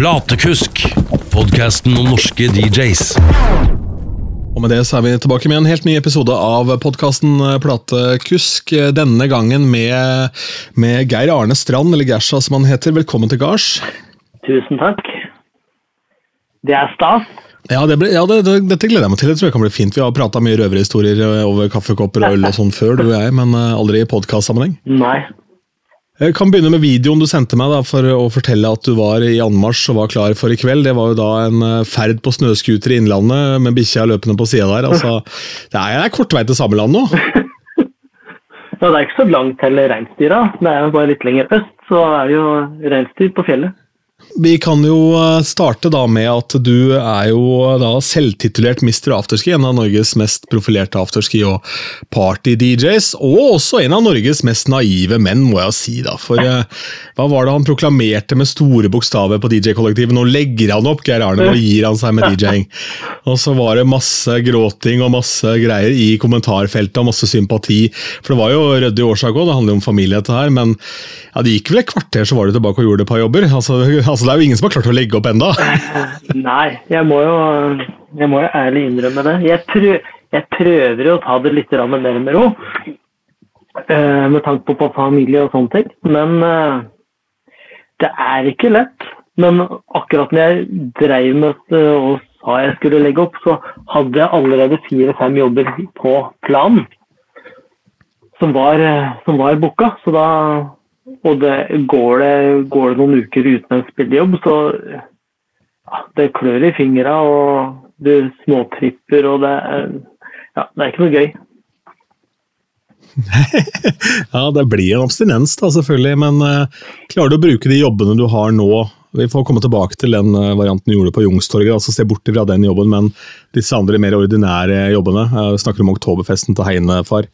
Platekusk, podkasten om norske DJs. Og med det så er vi tilbake med en helt ny episode av podkasten Platekusk. Denne gangen med, med Geir Arne Strand, eller Gersha som han heter. Velkommen til gards. Tusen takk. Det er stas. Ja, det ble, ja det, det, dette gleder jeg meg til. Det tror jeg kan bli fint. Vi har prata mye røverhistorier over kaffekopper og øl og sånn før, du og jeg, men eh, aldri i podkastsammenheng. Nei. Jeg kan begynne med videoen du sendte meg da, for å fortelle at du var i anmarsj og var klar for i kveld. Det var jo da en eh, ferd på snøscooter i Innlandet med bikkja løpende på sida der. Altså, det er, kort vei til samme land nå. Ja, det er ikke så langt til reinsdyra. Det er bare litt lenger øst, så er det jo reinsdyr på fjellet. Vi kan jo eh, starte da med at du er jo da selvtitulert Mr. Afterski, en av Norges mest profilerte afterski- og party-DJs, og også en av Norges mest naive menn, må jeg si. da. For eh, hva var det han proklamerte med store bokstaver på DJ-kollektivet? Nå legger han opp, Geir Arne, nå gir han seg med DJ-ing. Og så var det masse gråting og masse greier i kommentarfeltet, og masse sympati. For det var jo ryddig årsak òg, det handler jo om familie, dette her. Men ja, det gikk vel et kvarter, så var du tilbake og gjorde et par jobber. altså Altså, Det er jo ingen som har klart å legge opp enda. Nei, jeg må jo, jeg må jo ærlig innrømme det. Jeg, prøv, jeg prøver å ta det litt mer med ro, med tanke på, familie og sånne ting. Men uh, det er ikke lett. Men akkurat når jeg dreiv med og sa jeg skulle legge opp, så hadde jeg allerede fire-fem jobber på planen som var, som var booka. Så da og det, går, det, går, det, noen uker uten en spillejobb, så ja, det klør i fingra, og du småtripper, og det, ja, det er ikke noe gøy. ja, det blir en abstinens, da, selvfølgelig. Men uh, klarer du å bruke de jobbene du har nå? Vi får komme tilbake til den uh, varianten du gjorde på Youngstorget, altså se bort fra den jobben, men disse andre mer ordinære jobbene. Jeg uh, snakker om oktoberfesten til Heinefar.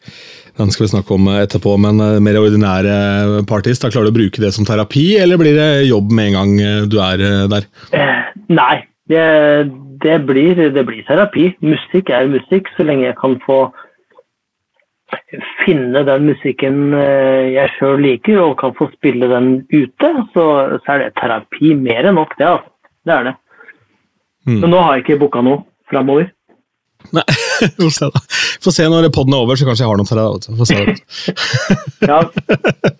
Den skal vi snakke om etterpå, men mer ordinære parties. Da klarer du å bruke det som terapi, eller blir det jobb med en gang du er der? nei, det, det, blir, det blir terapi. Musikk er musikk, så lenge jeg kan få finne den musikken eh, jeg sjøl liker, og kan få spille den ute, så, så er det terapi mer enn nok, det. altså. Det er det. Mm. Men nå har jeg ikke booka noe framover. Nei, få se da. Få se når poden er over, så kanskje jeg har noe til deg. Få se. ja.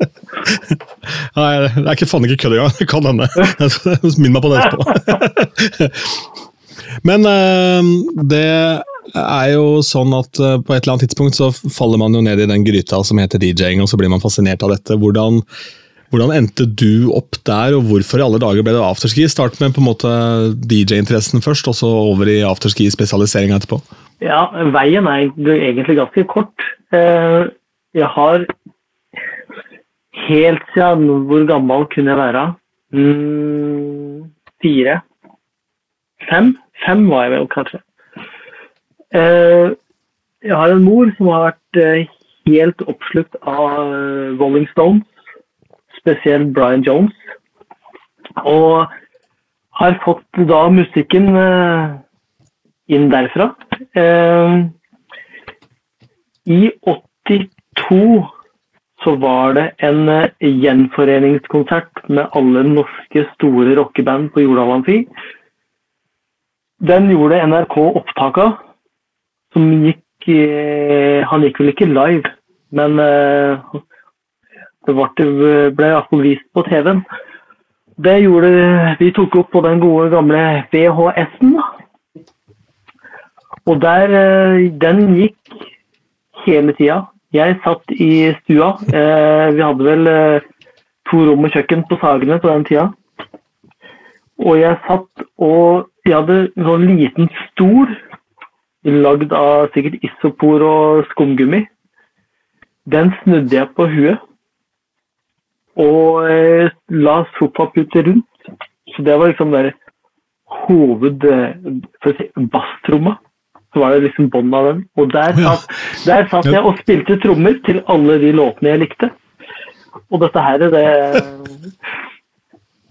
Nei, det er ikke faen ikke kødd engang. Det kan hende. Minn meg på det etterpå. Men uh, det er jo sånn at uh, på et eller annet tidspunkt så faller man jo ned i den gryta som heter DJ-ing, og så blir man fascinert av dette. Hvordan, hvordan, endte du opp der, og hvorfor i alle dager ble det afterski? Start med på en måte DJ-interessen først, og så over i afterski-spesialiseringa etterpå. Ja, veien er egentlig ganske kort. Uh, jeg har helt siden Hvor gammel kunne jeg være? Mm, fire? Fem? Fem var jeg vel, kanskje. Eh, jeg har en mor som har vært eh, helt oppslukt av eh, Rolling Stones, spesielt Brian Jones. Og har fått da musikken inn derfra. I 82 så var det en gjenforeningskonsert med alle norske store rockeband på Jordal Amfi. Den gjorde NRK opptak av som gikk eh, Han gikk vel ikke live, men eh, det ble, ble iallfall vist på TV-en. Det gjorde Vi tok opp på den gode, gamle VHS-en. Og der eh, Den gikk hele tida. Jeg satt i stua. Vi hadde vel to rom og kjøkken på Sagene på den tida. Og jeg satt og Jeg hadde en sånn liten stol lagd av sikkert isopor og skumgummi. Den snudde jeg på huet og eh, la sofaputer rundt. Så det var liksom der hoved... For å si, basstromma. Så var det liksom bånd av den. Og der satt, der satt jeg og spilte trommer til alle de låtene jeg likte. Og dette her, det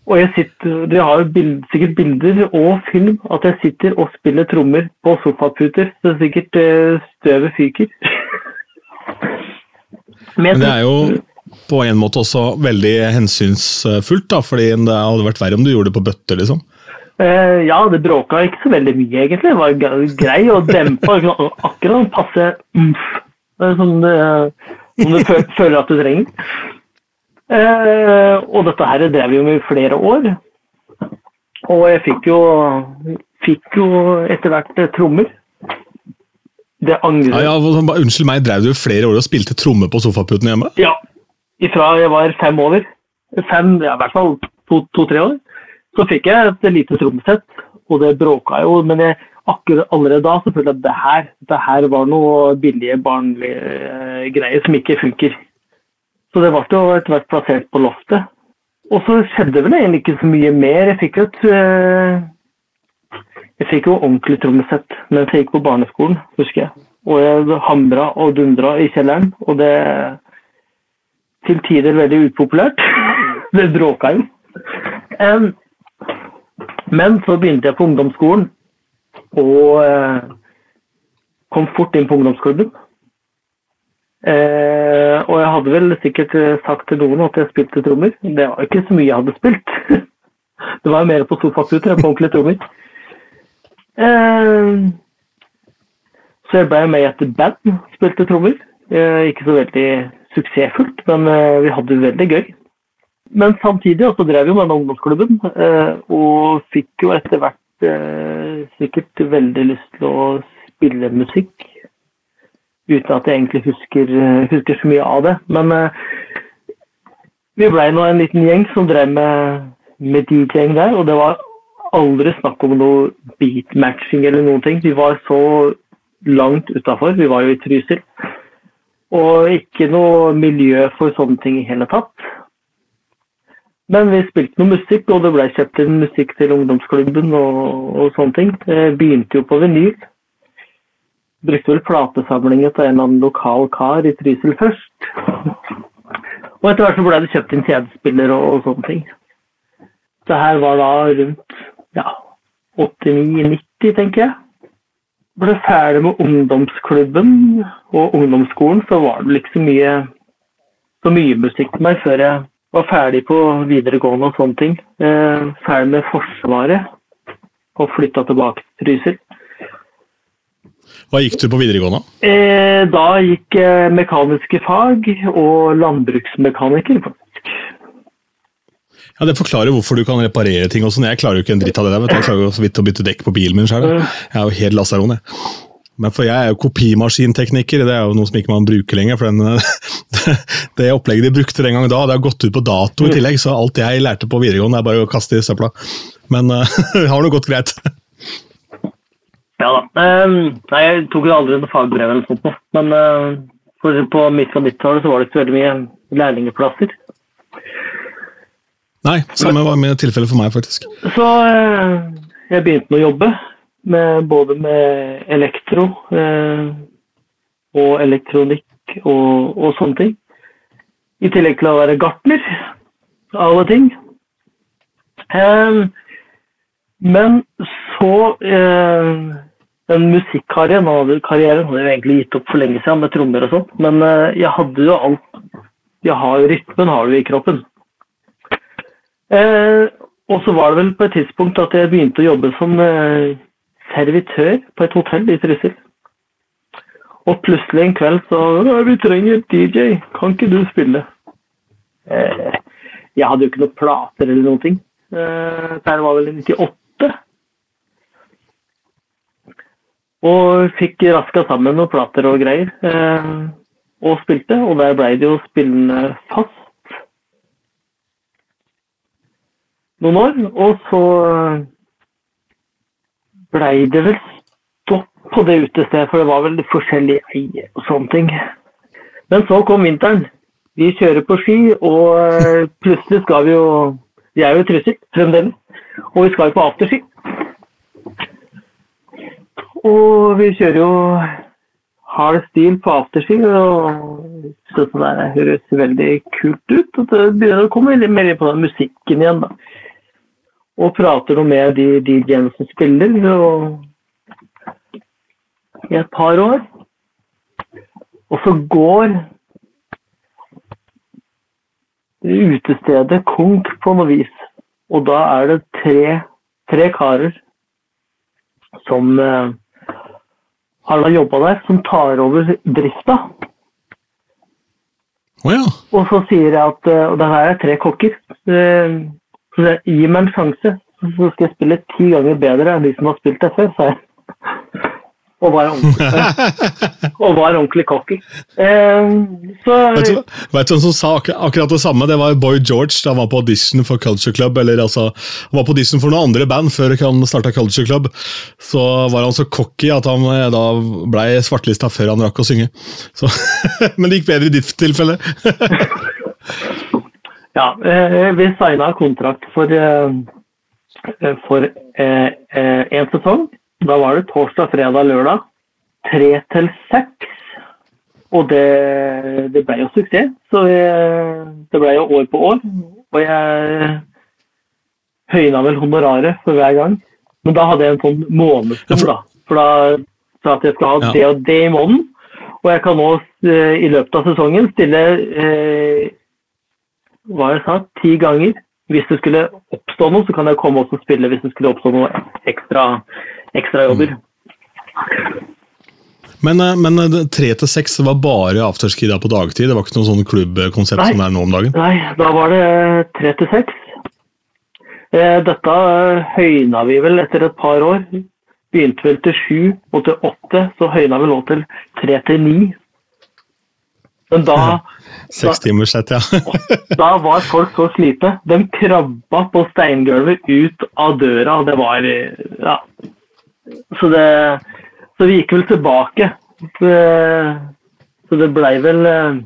og jeg sitter, Dere har bild, sikkert bilder og film at jeg sitter og spiller trommer på sofaputer. Så sikkert uh, støvet fyker. Men det er jo på en måte også veldig hensynsfullt, da, fordi det hadde vært verre om du gjorde det på bøtter, liksom. Eh, ja, det bråka ikke så veldig mye, egentlig. Det var grei og dempa. Akkurat passe umf. Det er sånn det, som du føler at du trenger. Eh, og dette her drev vi jo med i flere år. Og jeg fikk jo, fikk jo etter hvert eh, trommer. Det angrer Ja, ja, hva- unnskyld meg, drev du flere år og spilte tromme på sofaputen hjemme? Ja. Ifra jeg var fem år, fem, ja, i hvert fall to-tre to, år, så fikk jeg et lite trommesett, og det bråka jo. Men jeg, akkurat allerede da så følte jeg at det her, det her var noe billige, barnlige eh, greier som ikke funker. Så det ble jo etter hvert plassert på loftet. Og så skjedde vel egentlig ikke så mye mer. Jeg fikk jo et eh, Jeg fikk jo ordentlig trommesett mens jeg gikk på barneskolen, husker jeg. Og jeg hamra og dundra i kjelleren, og det til tider veldig upopulært. det bråka jo. Men så begynte jeg på ungdomsskolen, og eh, kom fort inn på ungdomsklubben. Eh, og jeg hadde vel sikkert eh, sagt til noen at jeg spilte trommer. Det var ikke så mye jeg hadde spilt. det var jo mer på sofaputer enn på ordentlige trommer. Eh, så jeg ble med i et band, spilte trommer. Eh, ikke så veldig suksessfullt, men eh, vi hadde det veldig gøy. Men samtidig så drev vi med denne ungdomsklubben, eh, og fikk jo etter hvert sikkert veldig lyst til å spille musikk. Uten at jeg egentlig husker, eh, husker så mye av det. Men eh, vi blei nå en liten gjeng som drev med, med DJ-ing der, og det var aldri snakk om noe beatmatching eller noen ting. Vi var så langt utafor. Vi var jo i Trysil. Og ikke noe miljø for sånne ting i hele tatt. Men vi spilte noe musikk, og det ble kjøpt inn musikk til ungdomsklubben og, og sånne ting. Det begynte jo på vinyl. Brukte vel platesamlingen til en eller annen lokal kar i Trysil først. Og etter hvert så ble det kjøpt inn CD-spiller og, og sånne ting. Det her var da rundt ja, 89-90, tenker jeg ble ferdig med ungdomsklubben og ungdomsskolen, så var det så mye, så mye musikk til meg før jeg var ferdig på videregående og sånne ting. Eh, ferdig med Forsvaret og flytta tilbake til Trysil. Hva gikk du på videregående? Eh, da gikk jeg mekaniske fag og landbruksmekaniker. Ja, Det forklarer hvorfor du kan reparere ting og sånn. Jeg klarer jo ikke en dritt av det der. vet du. Jeg klarer jo så vidt å bytte dekk på bilen min sjøl. Jeg er jo helt lasaron, jeg. Men for jeg er jo kopimaskintekniker, det er jo noe som ikke man bruker lenger. for den, Det opplegget de brukte den gang da, det har gått ut på dato i tillegg, så alt jeg lærte på videregående er bare å kaste i søpla. Men vi det har nå gått greit. Ja da. Ehm, nei, jeg tok jo aldri noe fagbrev eller sånt, men eh, på midt- av 90-tallet så var det ikke så veldig mye lærlingeplasser. Nei, samme var med tilfellet for meg, faktisk. Så eh, jeg begynte med å jobbe, med, både med elektro eh, og elektronikk og, og sånne ting. I tillegg til å være gartner, av alle ting. Ehm, men så Den musikkarrieren hadde, karrieren hadde jeg egentlig gitt opp for lenge siden, med trommer og sånt. Men eh, jeg hadde jo alt jeg har, Rytmen har du i kroppen. Eh, og så var det vel på et tidspunkt at jeg begynte å jobbe som eh, servitør på et hotell i Trysil. Og plutselig en kveld så «Ja, 'Vi trenger DJ, kan ikke du spille?' Eh, jeg hadde jo ikke noen plater eller noen ting. Eh, det var vel i 98. Og fikk raska sammen noen plater og greier. Eh, og spilte, og der blei det jo spillende fast noen år. Og så blei det vel stopp på det utestedet, for det var vel forskjellige eier og sånne ting. Men så kom vinteren. Vi kjører på ski, og eh, plutselig skal vi jo Vi er jo i Trysil fremdeles, og vi skal jo på afterski. Og vi kjører jo hard stil på afterski, og sånn høres veldig kult ut. Og det begynner å komme litt mer på den musikken igjen, da. Og prater noe med de DJ-ene som spiller, og i et par år. Og så går utestedet Konk på noe vis. Og da er det tre, tre karer som eh, har da jobba der, som tar over drifta. Oh, ja. Og så sier jeg at eh, Og det her er tre kokker. Eh, Så jeg, gi meg en sjanse, så skal jeg spille ti ganger bedre enn de som har spilt det før, sa jeg. Og var ordentlig, og var ordentlig cocky. Eh, Vet du, hvem som sa ak akkurat det samme? Det var Boy George da han var på audition for Culture Club. eller altså, Han var på audition for noen andre band før han starta Culture Club. Så var han så cocky at han eh, da blei svartelista før han rakk å synge. Så, men det gikk bedre i ditt tilfelle. Ja, eh, vi signa kontrakt for, eh, for en sesong. Da var det torsdag, fredag, lørdag. Tre til seks. Og det, det ble jo suksess. Så jeg, det ble jo år på år. Og jeg høyna vel honoraret for hver gang. Men da hadde jeg en sånn månedssum, da. For da sa jeg at jeg skal ha det og det i måneden. Og jeg kan nå eh, i løpet av sesongen stille eh, hva jeg sa, ti ganger. Hvis det skulle oppstå noe, så kan jeg komme og spille hvis det skulle oppstå noe ekstra, ekstra jobber. Men, eh, men eh, tre til seks var bare afterski på dagtid? Det var ikke noe sånn klubbkonsept som det er nå om dagen? Nei, da var det tre til seks. Eh, Dette eh, høyna vi vel etter et par år. Begynte vel til sju og til åtte, så høyna vi nå til tre til ni. Men da, Seks timers sett, ja. da var folk så slite. De krabba på steingulvet ut av døra. Det var eh, Ja. Så det Så vi gikk vel tilbake. Så, så det blei vel eh,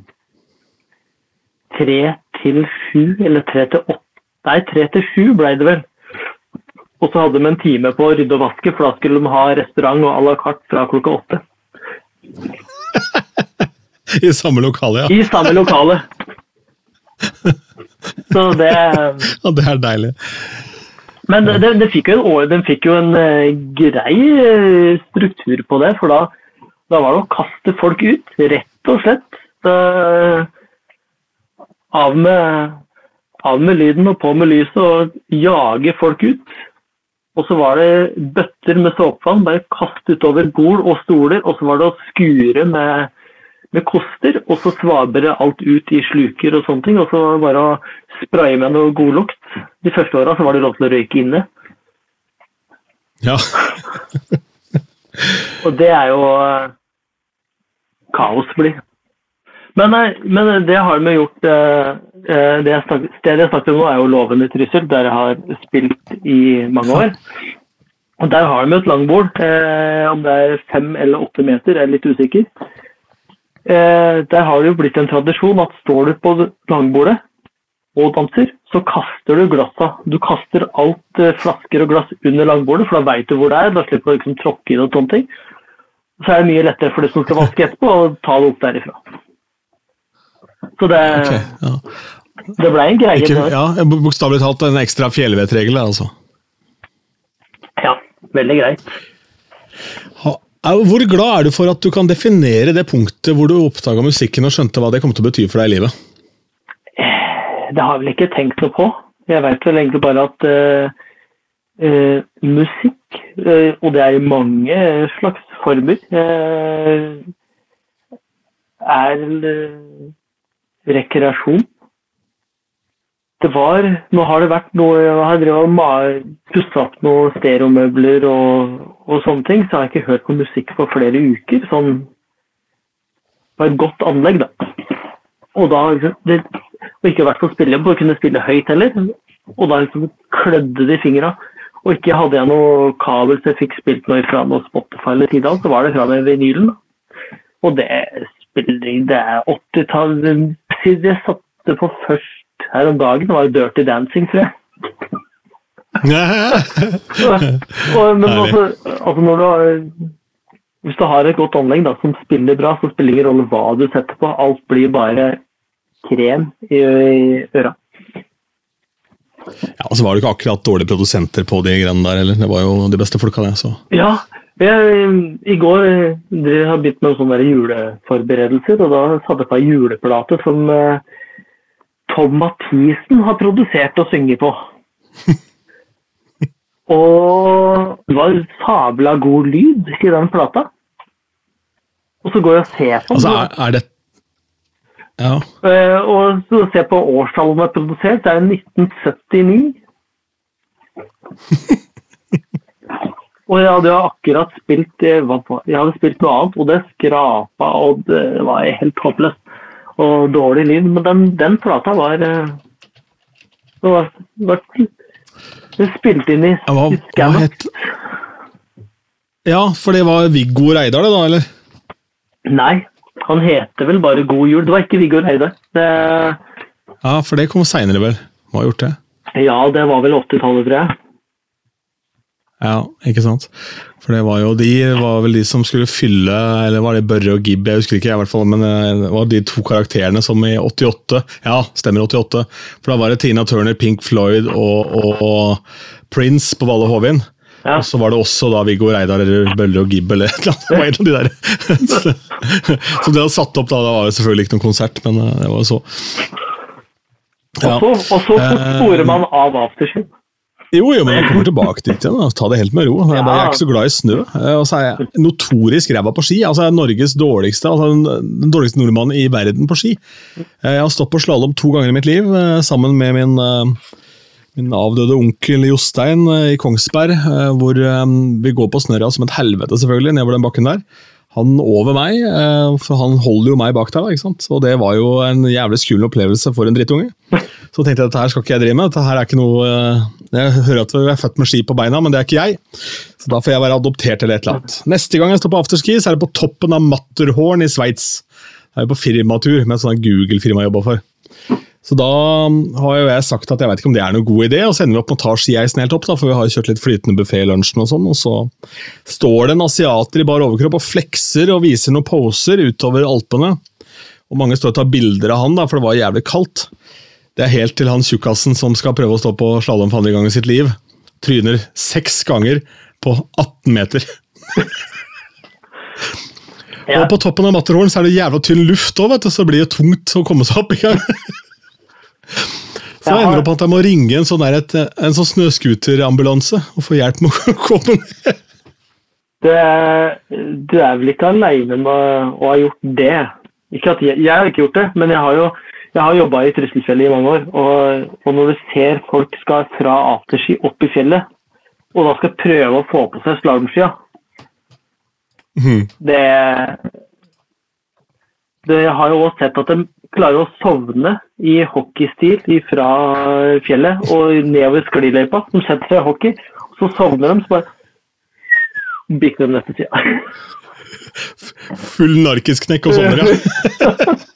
tre til sju, eller tre til åtte Nei, tre til sju blei det vel. Og så hadde de en time på å rydde og vaske, for da skulle de ha restaurant og à la carte fra klokka åtte. I samme lokale, ja. I samme lokale. Så det ja. Det er deilig. Men det, det, det fikk jo en, den fikk jo en eh, grei eh, struktur på det, for da, da var det å kaste folk ut, rett og slett. Da, av, med, av med lyden og på med lyset og jage folk ut. Og så var det bøtter med såpevann, bare kast utover bord og stoler, og så var det å skure med, med koster, og så svaber det alt ut i sluker og sånne ting, og så bare å spraye med noe godlukt. De første åra så var det lov til å røyke inne. Ja. Og det er jo eh, kaos blir. Men, eh, men det har vi gjort eh, det jeg snak, Stedet jeg snakket om nå, er jo Låven i Trysil, der jeg har spilt i mange år. Og Der har de et langbord. Eh, om det er fem eller åtte meter, jeg er litt usikker. Eh, der har det jo blitt en tradisjon at står du på langbordet og danser, så kaster du glassa. Du kaster alt eh, flasker og glass under langbordet, for da veit du hvor det er. Da slipper du liksom tråkke i det og sånne ting. Så er det mye lettere for de som skal vaske etterpå, å ta det opp derifra. Så det, okay, ja. det ble en greie. Ikke, ja, Bokstavelig talt en ekstra fjellvettregel, altså. Ja, veldig greit. Hvor glad er du for at du kan definere det punktet hvor du oppdaga musikken og skjønte hva det kom til å bety for deg i livet? Det har jeg vel ikke tenkt noe på. Jeg vet vel egentlig bare at uh, uh, musikk, uh, og det er i mange slags former, er rekreasjon. Det var Nå har det vært noe Jeg har drevet pussa opp noen stereomøbler og, og sånne ting, så har jeg ikke hørt på musikk på flere uker. Sånn på et godt anlegg, da. Og da liksom, det, og ikke vært på spille på å kunne spille høyt heller. Og da liksom klødde det i fingra. Og ikke hadde jeg noe kabel så jeg fikk spilt noe fra noe Spotify eller Tidal, så var det fra den vinylen. da. Og det spiller Det er 80-tallet Siden jeg satte på først her om dagen, var jo Dirty Dancing, tror jeg. og, men også, altså, altså når du har Hvis du har et godt anlegg da, som spiller bra, så spiller det ingen rolle hva du setter på. Alt blir bare krem i, i øra. Ja, og så var det ikke akkurat dårlige produsenter på de greiene der heller. Det var jo de beste folka, det. så. Ja, jeg, i går eh, dere har begynt med sånne juleforberedelser, og da satte jeg på ei juleplate som eh, Tom Mathisen har produsert og synger på. Og det var sabla god lyd i den plata. Og så går jeg og ser på. Altså, er, er det Ja. Eh, og så ser på årstallet den er produsert. Det er 1979. og jeg hadde jo akkurat spilt eh, Jeg hadde spilt noe annet, og det skrapa, og det var helt håpløst. Og dårlig lyd. Men den, den plata var eh, Det var, var Det spilte inn i, Ja, hva, i hva het Ja, for det var Viggo Reidar, det da, eller? Nei, han heter vel bare God jul. Det var ikke Viggo Reidar. Det- Ja, for det kom seinere, vel. Hva har gjort det? Ja, det var vel 80-tallet, tror jeg. Ja, ikke sant? For det var jo de var vel de som skulle fylle Eller var det Børre og Gibb? Jeg husker ikke, jeg i hvert fall, men eh, det var de to karakterene som i 88 Ja, stemmer 88. For da var det Tina Turner, Pink Floyd og, og, og Prince på Valle Hovin. Ja. Og så var det også da Viggo Reidar eller Bølle og Gibb eller et eller annet. Det var en av de der. Så, så det hadde satt opp da, det var jo selvfølgelig ikke noen konsert, men eh, det var jo så. Ja. Og så, Eh, sporer man av aftershave. Jo, jo, men jeg kommer tilbake dit igjen. Ta det helt med ro. Jeg, er ikke så glad i snø. Eh, Og så er jeg notorisk ræva på ski. Altså, jeg er Norges dårligste, altså den, dårligste nordmannen i verden på ski. Eh, Jeg har stått på slalåm to ganger i mitt liv, eh, sammen med min, min avdøde onkel Jostein i Kongsberg, hvor vi går på snørra som et helvete, selvfølgelig, nedover den bakken der. Han over meg, eh, for han holder jo meg bak der, ikke sant? og det var jo en jævlig skummel opplevelse for en drittunge. Så tenkte jeg at dette her skal ikke jeg drive med. dette her er ikke noe... eh, Jeg hører at vi er født med ski på beina, men det er ikke jeg. Så da får jeg være adoptert eller et eller annet. Neste gang jeg står på afterski, så er det på toppen av Matterhorn i Sveits. Det er jo på firmatur med et sånt Google-firma jeg jobba for. Så da har jo jeg sagt at jeg vet ikke om det er noe god idé, og så ender vi opp med å ta skieisen helt opp, da, for vi har kjørt litt flytende buffé i lunsjen og sånn, og så står det en asiater i bar overkropp og flekser og viser noen poser utover Alpene. Og mange står og tar bilder av han, da, for det var jævlig kaldt. Det er helt til han tjukkasen som skal prøve å stå på slalåm for andre gang i sitt liv, tryner seks ganger på 18 meter. Ja. Og på toppen av Matterhorn så er det jævla tynn luft òg, så det blir jo tungt å komme seg opp i gang. Så jeg ender opp at jeg må ringe en sånn, der, et, en sånn snøscooterambulanse og få hjelp med å komme ned. Det, du er vel ikke aleine med å ha gjort det? Ikke at jeg, jeg har ikke gjort det, men jeg har jo jeg har jobba i Trusselfjellet i mange år. Og, og når du ser folk skal fra afterski opp i fjellet, og da skal prøve å få på seg slalåmskia mm. det, det Jeg har jo også sett at de klarer å sovne i hockeystil fra fjellet og nedover skliløypa. De setter seg i hockey, og så sovner de, så bare bikker de neste sida. Full narkisknekk og sovner, Ja.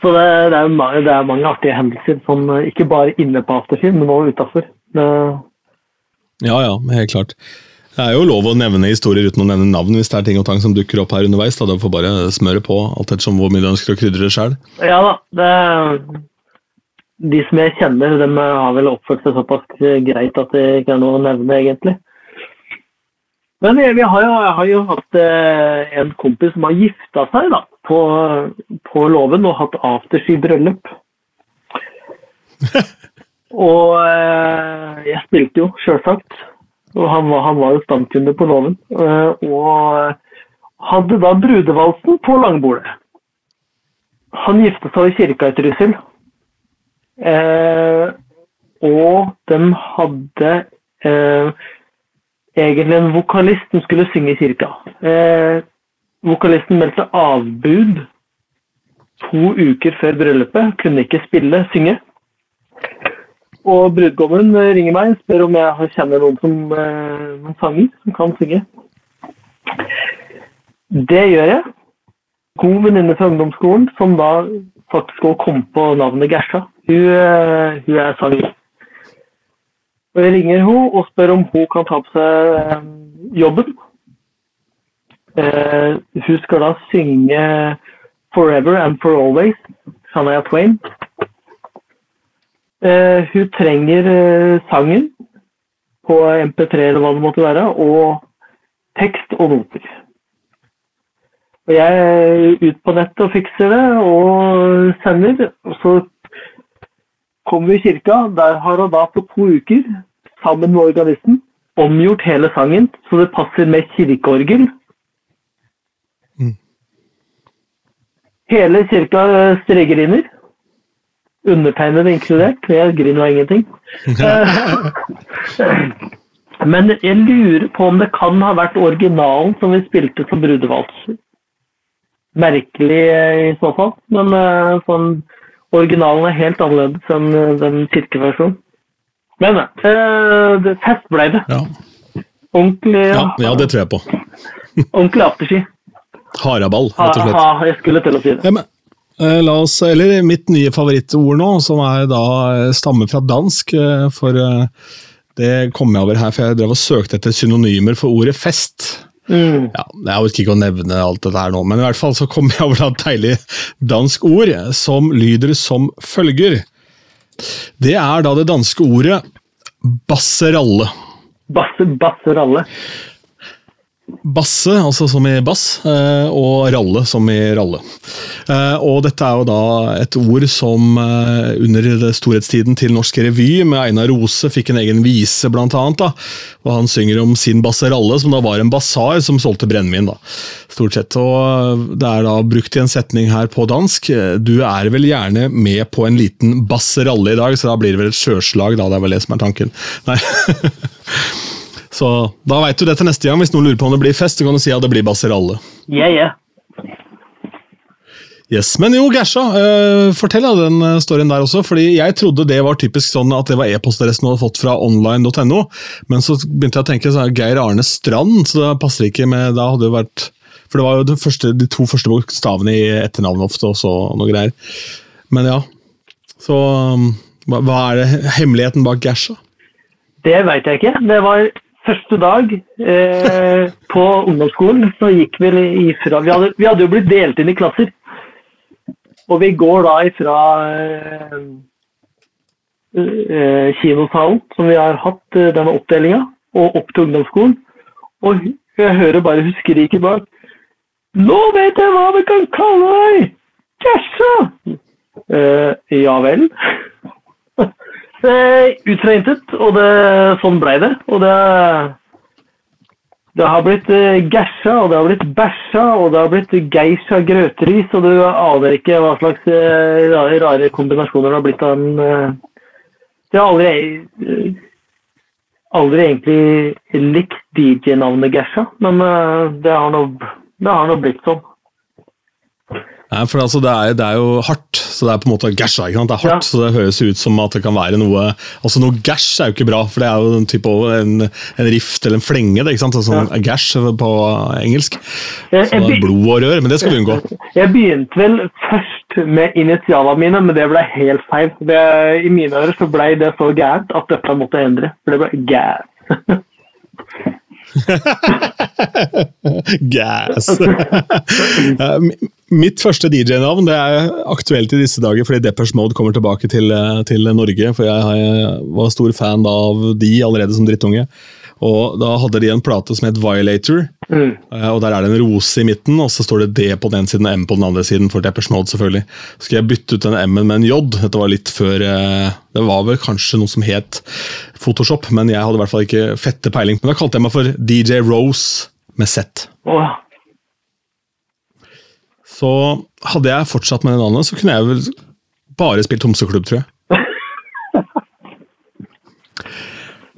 Så det, det, er, mange, det er mange artige hendelser, sånn, eh, ikke bare inne på afterfilm, men også utafor. ja, ja, helt klart. Det er jo lov å nevne historier uten å nevne navn hvis det er ting og tang som dukker opp her underveis. Da, får bare smøre på, alt ettersom hvor mye du ønsker å krydre det sjøl. Ja da. Det, de som jeg kjenner, de har vel oppført seg såpass greit at det ikke er noe å nevne, egentlig. Men jeg, vi har, jo, jeg har jo hatt eh, en kompis som har gifta seg da, på, på låven og hatt afterski-bryllup. og eh, jeg spilte jo, sjølsagt. Og han var, han var jo stamkunde på låven. Eh, og hadde da brudevalsen på langbordet. Han gifta seg i kirka i Trysil. Eh, og de hadde eh, egentlig en vokalist som skulle synge i kirka. Eh, vokalisten meldte avbud to uker før bryllupet. Kunne ikke spille, synge. Og brudgommen eh, ringer meg og spør om jeg kjenner noen som eh, noen sanger som kan synge. Det gjør jeg. God venninne fra ungdomsskolen som da faktisk òg kom på navnet Gersta. Hun, eh, hun er sanger. Og jeg ringer henne og spør om hun kan ta på seg jobben. Hun skal da synge 'Forever and for Always', Shania Twain. Eh, hun trenger eh, sangen på MP3 eller hva det måtte være, og tekst og noter. Og jeg er ut på nettet og fikser det, og sender. Og så kommer vi i kirka. Der har hun da på to uker, sammen med organisten, omgjort hele sangen så det passer med kirkeorgel. Mm. Hele kirka stregriner. Undertegnede inkludert. Jeg griner av ingenting. Eh, Men jeg lurer på om det kan ha vært originalen som vi spilte som brudevalser. Merkelig eh, i så fall, men eh, sånn, originalen er helt annerledes enn den kirkeversjonen. Men eh, fest ble det. Ja. Ordentlig, Ja, ja, det tror jeg på. ordentlig afterski. Haraball, rett og slett. ha, jeg skulle til å si det. Ja, men, la oss, eller Mitt nye favorittord nå, som er da eh, stammer fra dansk. eh, For eh, det kom jeg over her, for jeg drev og søkte etter synonymer for ordet fest. Mm. Ja, Jeg orker ikke å nevne alt dette her nå, men i hvert fall så kom jeg over et deilig dansk ord som lyder som følger. Det er da det danske ordet basseralle. Basse, basse ralle. Basse, altså som i bass, eh, og ralle som i ralle. Eh, Og dette er jo da et ord som eh, under storhetstiden til Norsk Revy med Einar Rose fikk en egen vise, blant annet. da, Og han synger om sin basseralle, som da var en basar som solgte brennevin. stort sett. Og det er da brukt i en setning her på dansk. Du er vel gjerne med på en liten basseralle i dag, så da blir det vel et sjøslag, da. Det er vel det som er tanken. Nei. Så da veit du det til neste gang. Hvis noen lurer på om det blir fest, så kan du si at det blir basseralle. Yeah, yeah. Yes, Men jo, Gersa, eh, fortell da den eh, storyen der også. fordi Jeg trodde det var typisk sånn at det var e-postadressen du hadde fått fra online.no. Men så begynte jeg å tenke sånn, Geir Arne Strand, så det passer ikke med da hadde det vært, For det var jo første, de to første bokstavene i etternavnet ofte, og så noe greier. Men ja. Så um, hva, hva er det hemmeligheten bak Gersa? Det veit jeg ikke. Det var første dag eh, på ungdomsskolen. Så gikk vi ifra vi hadde, vi hadde jo blitt delt inn i klasser. Og vi går da ifra eh, eh, kinosalen, som vi har hatt eh, denne oppdelinga, og opp til ungdomsskolen. Og jeg hører bare hun skriker bak. Nå vet jeg hva vi kan kalle deg! Gersa! Eh, ja vel. Eh, ut fra intet, og det, sånn ble det. Og det, det har blitt gæsja, gersa, og det har blitt bæsja, og det har blitt geisha grøteris, og du aner ikke hva slags eh, rare, kombinasjoner det har blitt av en eh, Det har aldri, eh, aldri egentlig likt DJ-navnet Gersa, men eh, det har nå blitt sånn. Nei, for altså, det, er, det er jo hardt, så det er på en måte gæsja. ikke sant? Det er hardt, Ja. så det høres ut som at det kan være noe altså Noe gæsj er jo ikke bra, for det er jo en type en, en rift eller en flenge. det, ikke sant? Altså, Ja. Gæsj på engelsk. Jeg- Så det er blod og rør, men det skal vi unngå. Jeg begynte vel først med initialene mine, men det ble helt feil. Det, I mine ører så ble det så gærent at dette måtte endre. For det ble gærent. Gas! Eh, Mitt første DJ-navn det er aktuelt i disse dager fordi Deppers Mode kommer tilbake til, eh, til Norge. For jeg var stor fan av de allerede som drittunge. Og Da hadde de en plate som het Violator. Mm. Eh, og Der er det en rose i midten, og så står det D på den ene siden og M på den andre siden. for Deppers Mode selvfølgelig. Så skal jeg bytte ut den M-en med en J. Dette var litt før eh, Det var vel kanskje noe som het Photoshop, men jeg hadde i hvert fall ikke fette peiling. Men da kalte jeg meg for DJ Rose med Z. Oh. Så hadde jeg fortsatt med det navnet, så kunne jeg vel bare spilt homseklubb, tror jeg.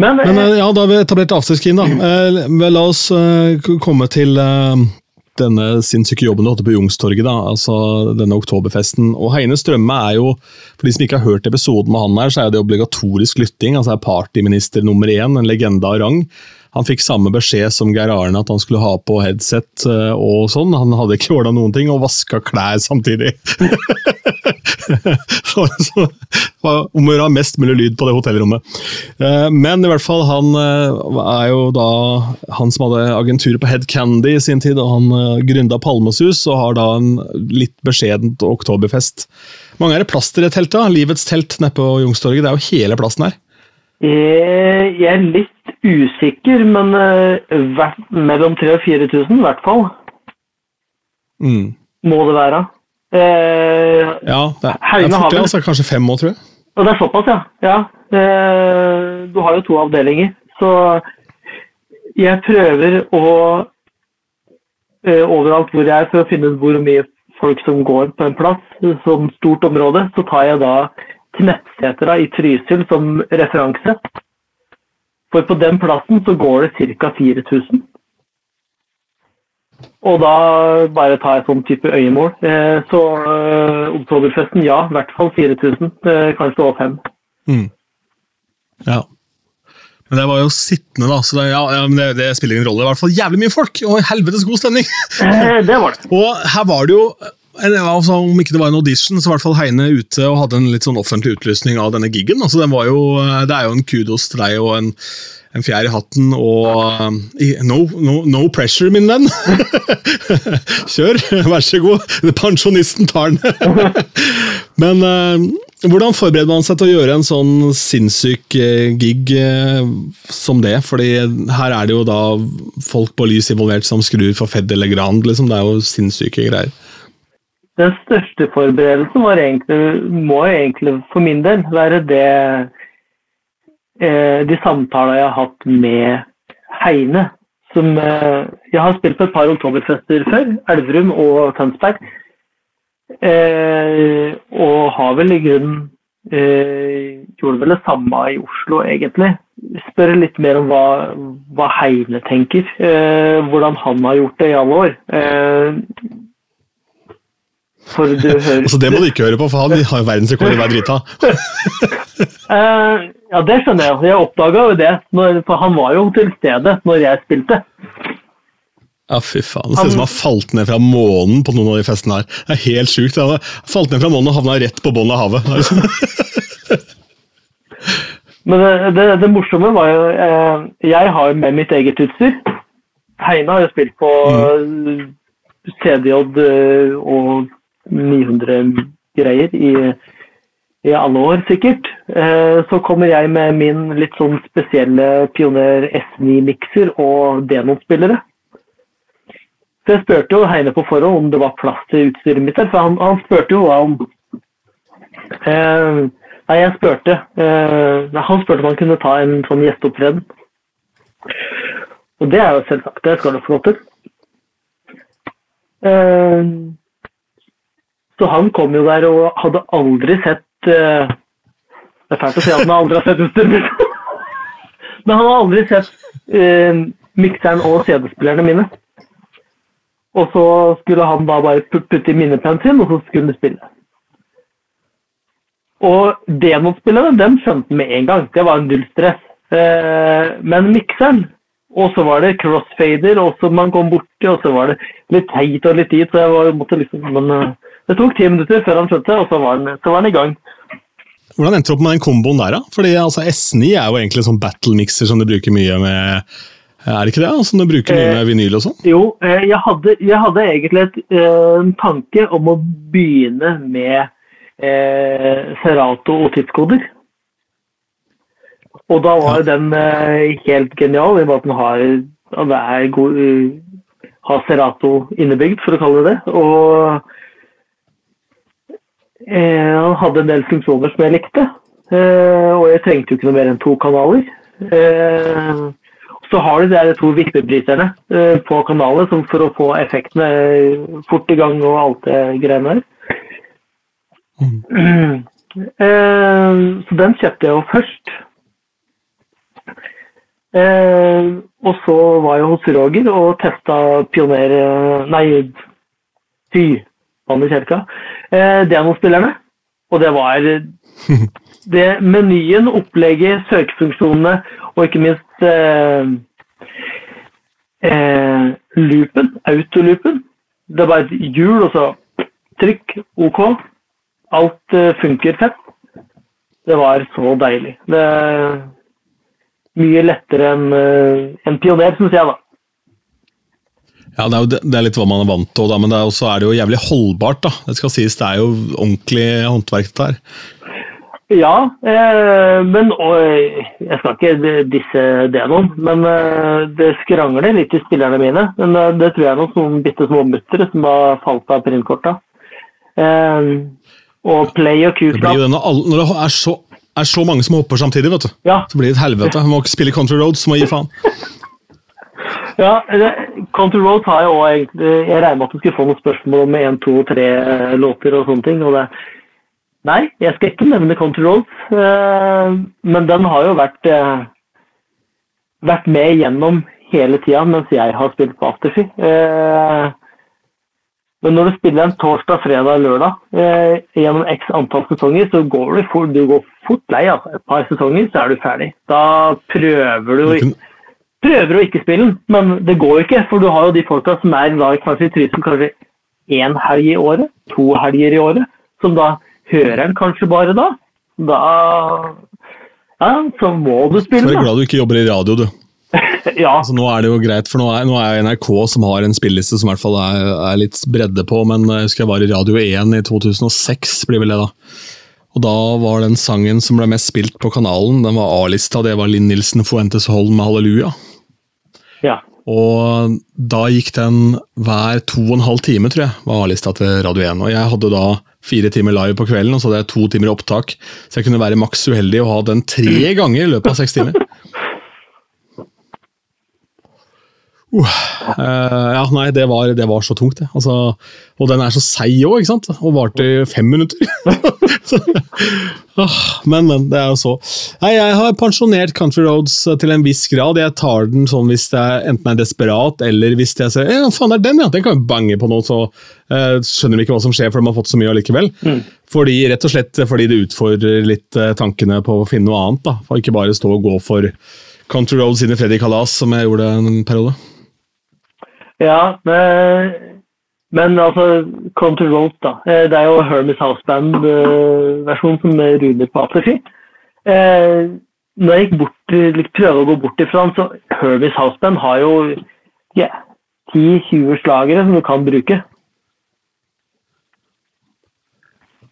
Men, Men eh, eh, ja, da har vi etablert afterskin, da. Eh, vel, La oss eh, komme til eh, denne sinnssyke jobben du hadde på Jungstorget, da, altså denne oktoberfesten. Og Heine Strømme er jo, for de som ikke har hørt episoden med han her, så er det obligatorisk lytting. altså er Partyminister nummer én, en legende av rang. Han fikk samme beskjed som Geir Arne, at han skulle ha på headset eh, og sånn. Han hadde ikke ordna noen ting, og vaska klær samtidig. så, så om å gjøre mest mulig lyd på det hotellrommet. Eh, Men i hvert fall, han eh, er jo da han som hadde agenturet på Head Candy i sin tid, og han gründa Palmesus og har da en litt beskjedent oktoberfest. Mange er det plass til det teltet? Livets telt nede på Youngstorget. Det er jo hele plassen her. jeg er litt usikker, men eh, mellom 3000 og 4000 i hvert fall. Mm. må det være. Eh, Ja, det er, det er har fort, det, vel- altså, kanskje fem år, tror jeg. og det er såpass, ja. ja. Eh, du har jo to avdelinger, så jeg prøver å eh, overalt hvor jeg er, for å finne ut hvor mye folk som går på en plass, som stort område, så tar jeg da Knettsetra i Trysil som referanse. For på den plassen så går det ca. 4000. Og da bare tar jeg sånn type øyemål. Eh, så eh, Oktoberfesten, ja, i hvert fall 4000. Eh, kanskje over 5. Mm. Ja. Men det var jo sittende, da, så det, ja, ja, men det, det spiller ingen rolle. Det var i hvert fall jævlig mye folk, og helvetes god stemning! Eh, det var det. Og her var det jo altså, Om ikke det var en audition, så i hvert fall Heine ute og hadde en litt sånn offentlig utlysning av denne gigen. Altså, den jo, det er jo en kudos til deg og en, en fjær i hatten og um, no, no, no pressure, min venn! Kjør, vær så god. Pensjonisten tar den. Men eh, hvordan forbereder man seg til å gjøre en sånn sinnssyk eh, gig eh, som det? Fordi her er det jo da folk på lys involvert som skrur for Fed eller Grand. Liksom. Det er jo sinnssyke greier. Den største forberedelsen egentlig, må egentlig for min del være det eh, De samtaler jeg har hatt med Heine. Som, eh, jeg har spilt på et par oktoberfester før, Elverum og Tønsberg. Eh, og har vel i grunnen Gjorde vel det samme i Oslo, egentlig. Spørre litt mer om hva, hva Heine tenker. Hvordan han har gjort det i alle år. For du hører Altså, det må du ikke høre på, for han har jo verdensrekord i hver drita. uh, ja, det skjønner jeg. Jeg oppdaga jo det, når, for han var jo til stede når jeg spilte. Ja, fy faen. Det ser ut som han har falt ned fra månen på noen av de festene her. Det er helt sjukt. Han har falt ned fra månen og havna rett på bunnen av havet. Men det, det, det morsomme var jo eh, Jeg har med mitt eget utstyr. Heine har jo spilt på mm. CDJ eh, og 900 greier i, i alle år, sikkert. Eh, så kommer jeg med min litt sånn spesielle Pioner S9-mikser og Denon-spillere. Så jeg spurte jo Heine på forhånd om det var plass til utstyret mitt der, for han, han spurte jo om eh, Nei, jeg spurte eh, Han spurte om han kunne ta en sånn gjesteopptreden. Og det er jo selvsagt. Det skal du få lov til. Eh, så han kom jo der og hadde aldri sett uh, Det er fælt å si at han aldri har sett utstyret. Men han har aldri sett uh, mikseren og CD-spillerne mine. Og så skulle han da bare putte i minneplanen sin, og så skulle han spille. Og demospillerne, dem skjønte med en gang. Det var null stress. Uh, men mikseren, og så var det crossfader, og så man kom borti, og så var det litt heit og litt dit, så jeg var, måtte liksom Men eh, det tok ti minutter før han skjønte, og så var han, så var han i gang. Hvordan endte du opp med den komboen der, da? Fordi altså, S9 er jo egentlig en sånn battle-mixer som du bruker mye med Er det ikke det? Som du bruker mye med vinyl og sånn? Jo, eh, jeg hadde, jeg hadde egentlig et, eh, en tanke om å begynne med eh, Serato og tidskoder. Og da var den eh, helt genial i og med at den har, det er god, eh, har Serato innebygd, for å kalle det det. Og eh, han hadde en del funksjoner som jeg likte. Eh, og jeg trengte jo ikke noe mer enn to kanaler. Eh, så har du de to vippebryterne eh, på kanalet som for å få effektene fort i gang og alt det greiene der. Eh, så den kjøpte jeg jo først. Eh, og så var jeg hos Roger og testa Pioner Nei, Fy, vann i kjelka. Eh, Demo-spillerne. Og det var det menyen, opplegget, søkefunksjonene og ikke minst eh, eh, loopen, autoloopen. Det var et hjul, og så trykk, OK. Alt eh, funker fett. Det var så deilig. Det er mye lettere enn eh, en pioner, syns jeg, da. Ja, det er, jo, det er litt hva man er vant til, da, men det er også er det jo jævlig holdbart. da. Det skal sies, det er jo ordentlig håndverk dette her. Ja, eh, men og, jeg skal ikke disse det noen, men eh, det skrangler litt i spillerne mine. Men eh, det tror jeg er noen sånne bitte små muttere som har falt av printkorta. Eh, og play og jo det når, når det er så, er så mange som hopper samtidig, vet du. Ja, Så blir det et helvete. Må ikke spille Country Roads, må gi faen. Ja Country Road har jeg òg egentlig Jeg regner med at du skulle få noen spørsmål om én, to, tre eh, låter og sånne ting. og det Nei, jeg skal ikke nevne Country Roads, eh, men den har jo vært, eh, vært med gjennom hele tida mens jeg har spilt på Afterski. Men når du spiller en torsdag, fredag, lørdag eh, gjennom x antall sesonger, så går du fort, du går fort lei. Altså. Et par sesonger, så er du ferdig. Da prøver du, Du kunne- prøver å ikke spille den, men det går jo ikke. For du har jo de folka som er da kanskje i Trysil kanskje én helg i året, to helger i året, som da hører den kanskje bare da. Da Ja, så må du Så spille, er jeg er glad du ikke jobber i radio, du. Ja, Altså, nå er det jo greit, for nå er, nå er NRK som har en spilleliste som i hvert fall er, er litt bredde på, men jeg husker jeg var i Radio 1 i 2006, blir vel det da. Og da var den sangen som ble mest spilt på kanalen, den var A-lista, det var Linn Nilsen Fuentes Holm med Halleluja. Ja. Og da gikk den hver to og en halv time, tror jeg, var A-lista til Radio 1. Og jeg hadde da fire timer live på kvelden, og så hadde jeg to timer opptak. Så jeg kunne være maks uheldig og ha den tre ganger i løpet av seks timer. Uh, ja, nei, det var, det var så tungt, det. Altså, og den er så seig òg, ikke sant? Og varte i fem minutter. så, ah, men, men. Det er jo så. Nei, jeg har pensjonert Country Roads eh, til en viss grad. Jeg tar den sånn hvis jeg enten er desperat, eller hvis jeg ser ja, faen, det er den, ja. Den kan jo bange på noe, så uh, skjønner vi ikke hva som skjer, for de har fått så mye allikevel. Fordi, rett og slett fordi det utfordrer litt tankene på å finne noe annet. da. For ikke bare stå og gå for Country Roads i Freddy Kalas, som jeg gjorde en periode. Ja, men, men altså to Road, da. Eh, Det er jo Hermes House Band-versjon som runder på Afterski. Eh, når jeg gikk prøvde å gå bort ifra den, så Hermes House Band har jo yeah, 10-20 slagere som du kan bruke.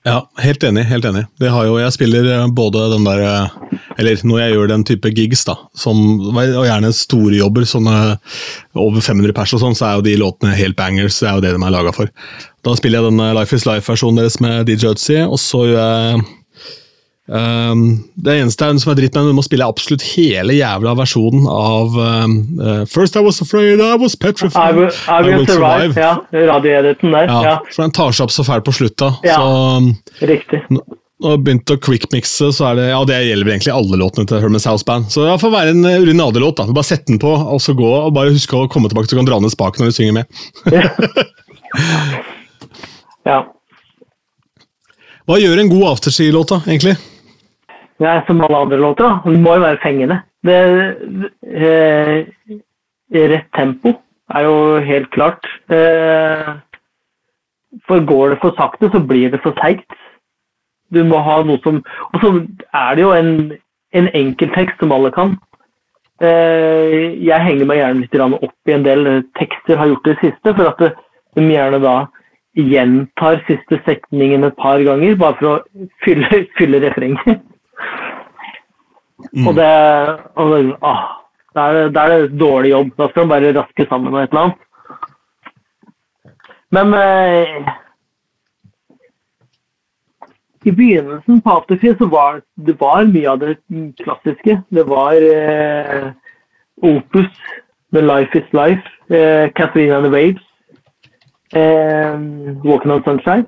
Ja, helt enig. helt enig. Det har jo, Jeg spiller eh, både den der eh, Eller når jeg gjør den type gigs, da, som, og gjerne store jobber, sånne over 500 pers og sånn, så er jo de låtene helt bangers. Det er jo det de er laga for. Da spiller jeg den eh, Life Is Life-versjonen deres med DJ Ötzi, og så gjør jeg ehm, Det eneste er, som er dritt med den, du må spille absolutt hele jævla versjonen av um, uh, First I was afraid, I was I petrified. will, I will survive. Ja, radioediten der. Ja, Ja, for den tar seg opp så fælt på slutta. Ja. så... riktig. og begynte å quickmixe, så er det ja, det gjelder egentlig alle låtene til Herman's House Band. Så det får være en urinadelåt. Da. Bare Sett den på, og så gå, og bare husk å komme tilbake så du kan dra ned spaken når du synger med. Ja. Hva gjør en god afterski-låt, da, egentlig? Det som alle andre låter, da. Den må jo være fengende. Det, eh, rett tempo er jo helt klart. Eh, for går det for sakte, så blir det for seigt. Du må ha noe som Og så er det jo en, en enkelttekst som alle kan. Eh, jeg henger meg gjerne litt opp i en del tekster, har gjort det siste, for at de gjerne da gjentar siste setningen et par ganger, bare for å fylle, fylle refrenget. Og det, og ah, da er det, er det dårlig jobb. Da skal man bare raske sammen med et eller annet. Men eh, i begynnelsen på Afterfree så var det var mye av det klassiske. Det var eh, Opus, The Life Is Life, eh, Catherine and the Waves, eh, Walking on Sunshine.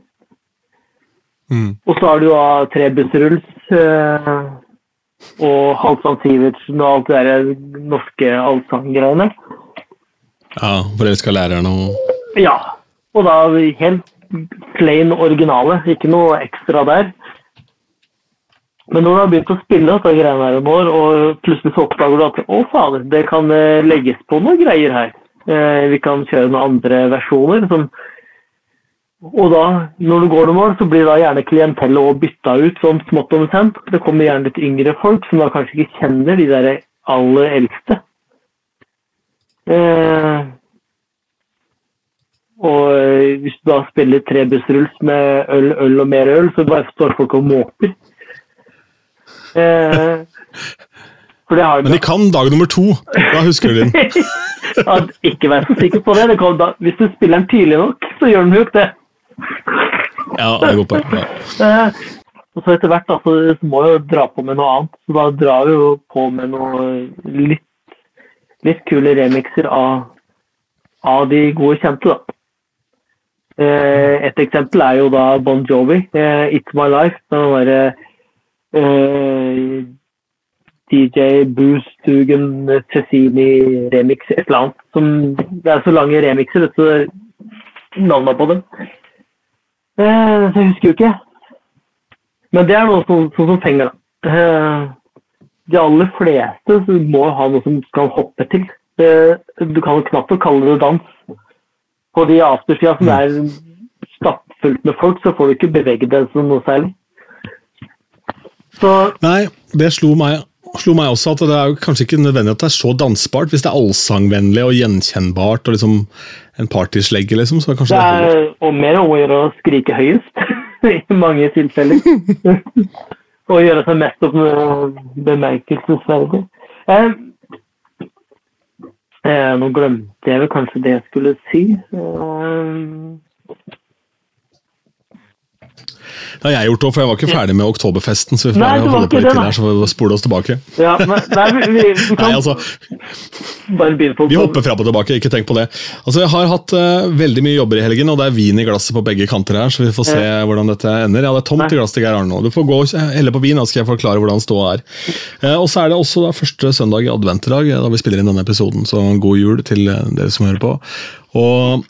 Mm. Og så har du da tre bussrulls eh, og Halvdan Sivertsen og alt det der norske allsanggreiene. Ja, Forelska læreren og Ja. Og da helt plain originale, ikke noe ekstra der. Men når du har begynt å spille dette greiene her om år, og plutselig så oppdager du at å fader, det kan eh, legges på noen greier her. Eh, vi kan kjøre noen andre versjoner. som og da, når du går noen år, så blir da gjerne klientellet òg bytta ut som smått og sent. Det kommer gjerne litt yngre folk som da kanskje ikke kjenner de der aller eldste. Eh, og eh, hvis du da spiller tre bussrulls med øl, øl og mer øl, så bare står folk og måper. Eh, for det har Men de kan dag nummer to. Da husker du den. ja, Ikke vær så sikker på det. det da, hvis du spiller den tidlig nok, så gjør den jo ikke det. Ja, det er godt. Ja. Og så etter hvert da, så må jeg jo dra på med noe annet. Så da drar vi jo på med noe litt, litt kule remixer av, av de gode kjente, da. Eh, et eksempel er jo da Bon Jovi, eh, 'It's My Life'. Den derre eh, DJ Boostugen Cecini remix, et eller annet. Som, det er så lange remixer, du navnene på dem. Eh, jeg husker jo ikke. Men det er noe sånn som, som fenger, da. Eh, de aller fleste må ha noe som kan hoppe til. Eh, du kan knapt kalle det dans. På de aftersida som er stappfullt med folk, så får du ikke beveget deg som noe særlig. Så Nei, det slo meg, slo meg også at det er kanskje ikke nødvendig at det er så dansbart. Hvis det er allsangvennlig og gjenkjennbart og liksom en partyslegge, liksom, så kanskje det det er og mer om å gjøre å skrike høyest i mange tilfeller. og gjøre seg mest opp bemerkelsesverdig. Eh, eh, nå glemte jeg vel kanskje det jeg skulle si. Eh, Det har jeg gjort òg, for jeg var ikke ferdig med oktoberfesten. Så vi får Nei, holde på litt til her, så får vi spole oss tilbake. ja, men, nei, vi, vi, kan altså, Vi hopper fram og tilbake, ikke tenk på det. Altså, Jeg har hatt uh, veldig mye jobber i helgen, og det er vin i glasset på begge kanter her, så vi får se hvordan dette ender. Ja, det er tomt i glasset til Geir Arne nå. Du får gå og helle på vin, da skal jeg forklare hvordan ståa er. Uh, og så er det også da første søndag i advent i dag, eh, da vi spiller inn denne episoden, så god jul til dere som hører på. Og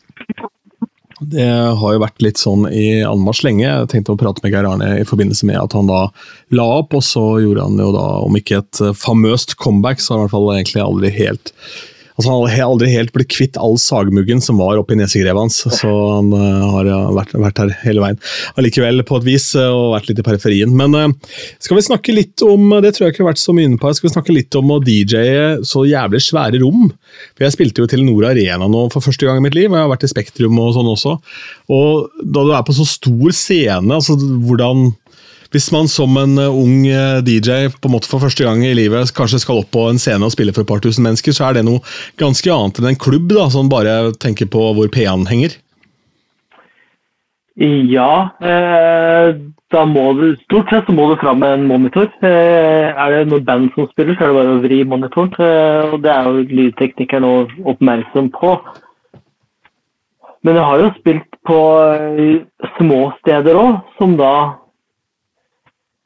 det har jo vært litt sånn i anmarsj lenge. Jeg tenkte å prate med Geir Arne i forbindelse med at han da la opp, og så gjorde han jo da, om ikke et eh, famøst comeback, så har han i hvert fall egentlig aldri helt Altså Han har aldri helt blitt kvitt all sagmuggen som var oppi nesegrevet hans, så han uh, har ja, vært, vært her hele veien. Allikevel på et vis, eh, og vært litt i periferien. Men uh, skal vi snakke litt om det tror jeg ikke har vært så mye inne på, skal vi snakke litt om å DJ-e så jævlig svære rom? For Jeg spilte jo til Nord Arena nå for første gang i mitt liv, og jeg har vært i Spektrum og sånn også. Og da du er på så stor scene, altså hvordan hvis man som en eh, ung eh, DJ på en måte for første gang i livet kanskje skal opp på en scene og spille for et par tusen mennesker, så er det noe ganske annet enn en klubb, da, sånn bare tenker på hvor P-en henger. Ja, eh, da må du Stort sett så må du fram med en monitor. Eh, er det noe band som spiller, så er det bare å vri monitoren. Eh, og det er jo lydteknikeren også oppmerksom på. Men jeg har jo spilt på eh, små steder òg, som da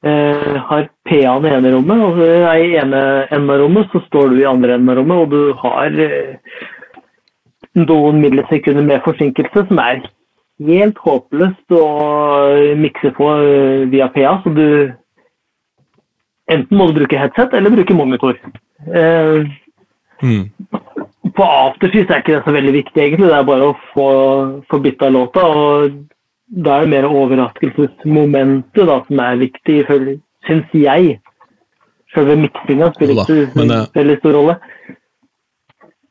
eh, har PA-en i ene rommet. Og er I ene enden av rommet så står du i andre enden av rommet, og du har eh, noen millisekunder med forsinkelse, som er helt håpløst å mikse på eh, via PA. Så du Enten må du bruke headset eller bruke monitor. Eh, Mm. på afterski så er ikke det så veldig viktig, egentlig. Det er bare å få, få bytta låta. og Da er det mer overraskelsesmomentet da, som er viktig, syns jeg. Selve miksinga spiller ikke så eh, veldig stor rolle.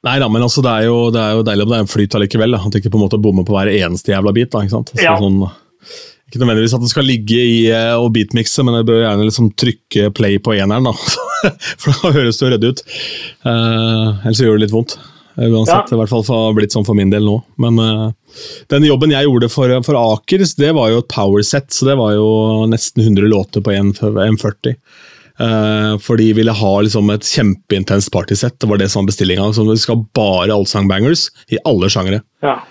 Nei da, men altså, det, er jo, det er jo deilig om det er en flyt allikevel. At det ikke på en måte bommer på hver eneste jævla bit. Da, ikke sant? Så, Ja. sånn, ikke nødvendigvis at den skal ligge i eh, og beatmikse, men jeg bør gjerne liksom trykke play på eneren. da. For da høres det jo redd ut. Uh, ellers gjør det litt vondt. Eh, Uansett, Ja. i hvert fall for, har blitt sånn for min del nå. Men uh, den jobben jeg gjorde for, for Akers, det var jo et powerset, så det var jo nesten 100 låter på 1,40. Uh, for de ville ha liksom et kjempeintenst partysett. Det var det som var bestillinga. Så vi skal bare allsangbangers i alle sjangere. Ja.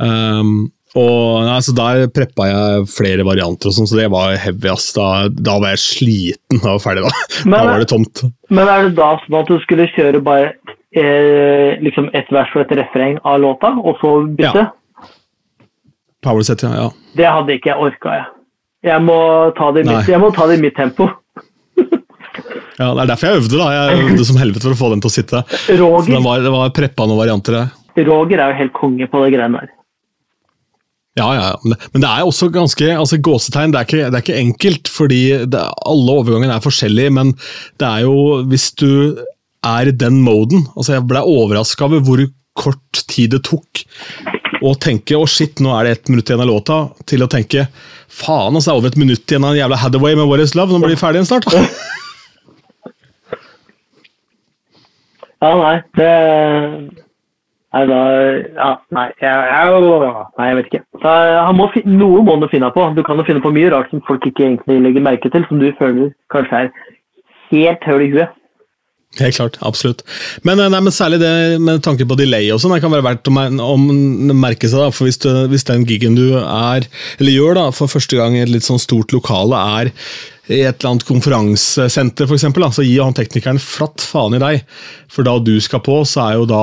Um, og altså, Der preppa jeg flere varianter, og sånn, så det var heavy. ass. Da, da var jeg sliten da var jeg ferdig. Da Men- Da var det tomt. Men er det da sånn at du skulle kjøre bare eh, liksom et vers og et refreng av låta, og så bytte? Ja. Powerset, ja. ja. Det hadde ikke jeg orka, jeg. Jeg må ta det i mitt, jeg må ta det i mitt tempo. ja. Det er derfor jeg øvde. da. Jeg øvde som helvete for å få den til å sitte. Roger, det var, det var preppa noen varianter der. Roger er jo helt konge på det greiene der. Ja, ja, ja. Men det- Men det er også ganske altså gåsetegn. Det er ikke, det er ikke enkelt, fordi det, alle overgangene er forskjellige. Men det er jo Hvis du er i den moden altså Jeg ble overraska over hvor kort tid det tok å tenke å shit, nå er det ett minutt igjen av låta, til å tenke faen, altså, det er over et minutt igjen av en jævla Hathaway med What Is Love, nå blir vi ferdig igjen snart. Ja, nei, det Nei, da Ja, nei, jeg, jeg, nei, jeg vet ikke. Så, må, finne, noe må han finne på. Du kan jo finne på mye rart som folk ikke egentlig legger merke til, som du føler kanskje er helt høl i huet. Helt klart, absolutt. Men, eh, nei, men særlig det med tanke på delay og sånn, det kan være verdt å merke seg. da, for hvis, du, hvis den gigen du er, eller gjør da, for første gang i et litt sånn stort lokale, er i et eller annet konferansesenter, for eksempel, da, så gir han teknikeren flatt faen i deg. For da du skal på, så er jo da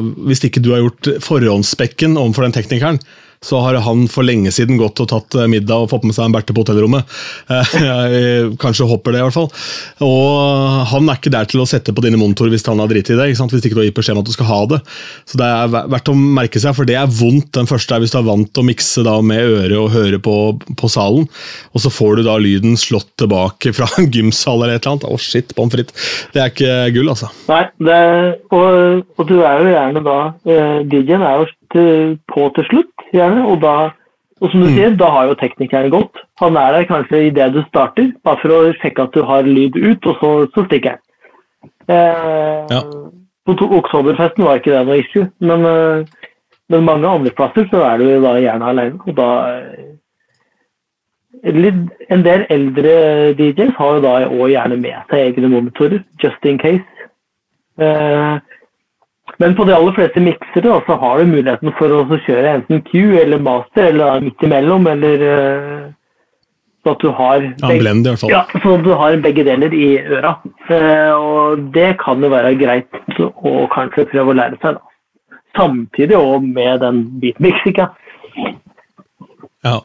Hvis ikke du har gjort forhåndsspekken overfor den teknikeren, så har han for lenge siden gått og tatt eh, middag og fått med seg en berte på hotellrommet. Eh, jeg Kanskje hopper det, i hvert fall. Og han er ikke der til å sette på dine monitor hvis han har dritt i det. Ikke sant? Hvis ikke du har gitt beskjed om at du skal ha det. Så det er verdt å merke seg, for det er vondt den første er hvis du er vant til å mikse da med øret og høre på, på salen, og så får du da lyden slått tilbake fra en gymsal eller et eller annet. Å, shit, pommes frites. Det er ikke gull, altså. Nei, det, og, og du er jo gjerne da eh, DJ-en er jo på til slutt, gjerne. Og da, og som du sier, da har jo teknikeren gått. Han er der kanskje idet du starter, bare for å sjekke at du har lyd ut, og så, så stikker han. Eh, Ja. På to- Oktoberfesten var ikke det noe issue, men, eh, men mange andre plasser så er du da gjerne alene. Og da eh, En del eldre DJs har jo da òg gjerne med seg egne monitorer, just in case. Eh, men på de aller fleste miksere så har du muligheten for å kjøre enten Q eller master, eller midt imellom, eller eh, så at du har Ja, blend, i hvert fall. ja, så du har begge deler i øra. Eh, og det kan jo være greit å kanskje prøve å lære seg, da. Samtidig og med den beatmixinga. Ja.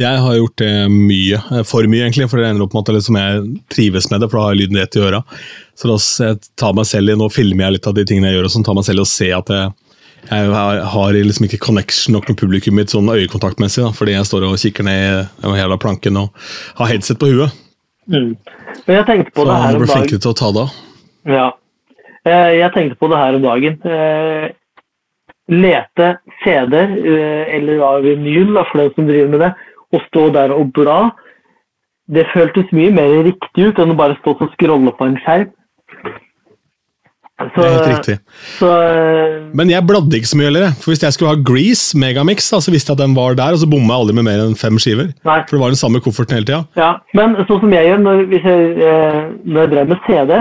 Jeg har gjort det mye, eh, for mye egentlig, for det ender opp med at liksom, jeg trives med det, for da har jeg lyden rett i øra. Så da jeg tar meg selv i, nå filmer jeg litt av de tingene jeg gjør, og sånn, tar meg selv i å se at jeg, jeg har, liksom ikke connection nok med publikum mitt sånn øyekontaktmessig, da, fordi jeg står og kikker ned i hele planken og har headset på huet. Mm. Men jeg tenkte på Så det her om bli blir flinkere til å ta det av. Ja. Eh, Jeg tenkte på det her om dagen. Eh, Lete CD-er, eller vinyl, da, for den som driver med det, og stå der og bla. Det føltes mye mer riktig ut enn å bare stå og scrolle på en skjerm. Så, Det er helt riktig. Så, Men jeg bladde ikke så mye heller. For Hvis jeg skulle ha Grease Megamix, da, så visste jeg at den var der, og så bomma jeg aldri med mer enn fem skiver. nei. For det var den samme kofferten hele tida. Ja, men sånn som jeg gjør når, jeg, eh, når jeg drev med CD,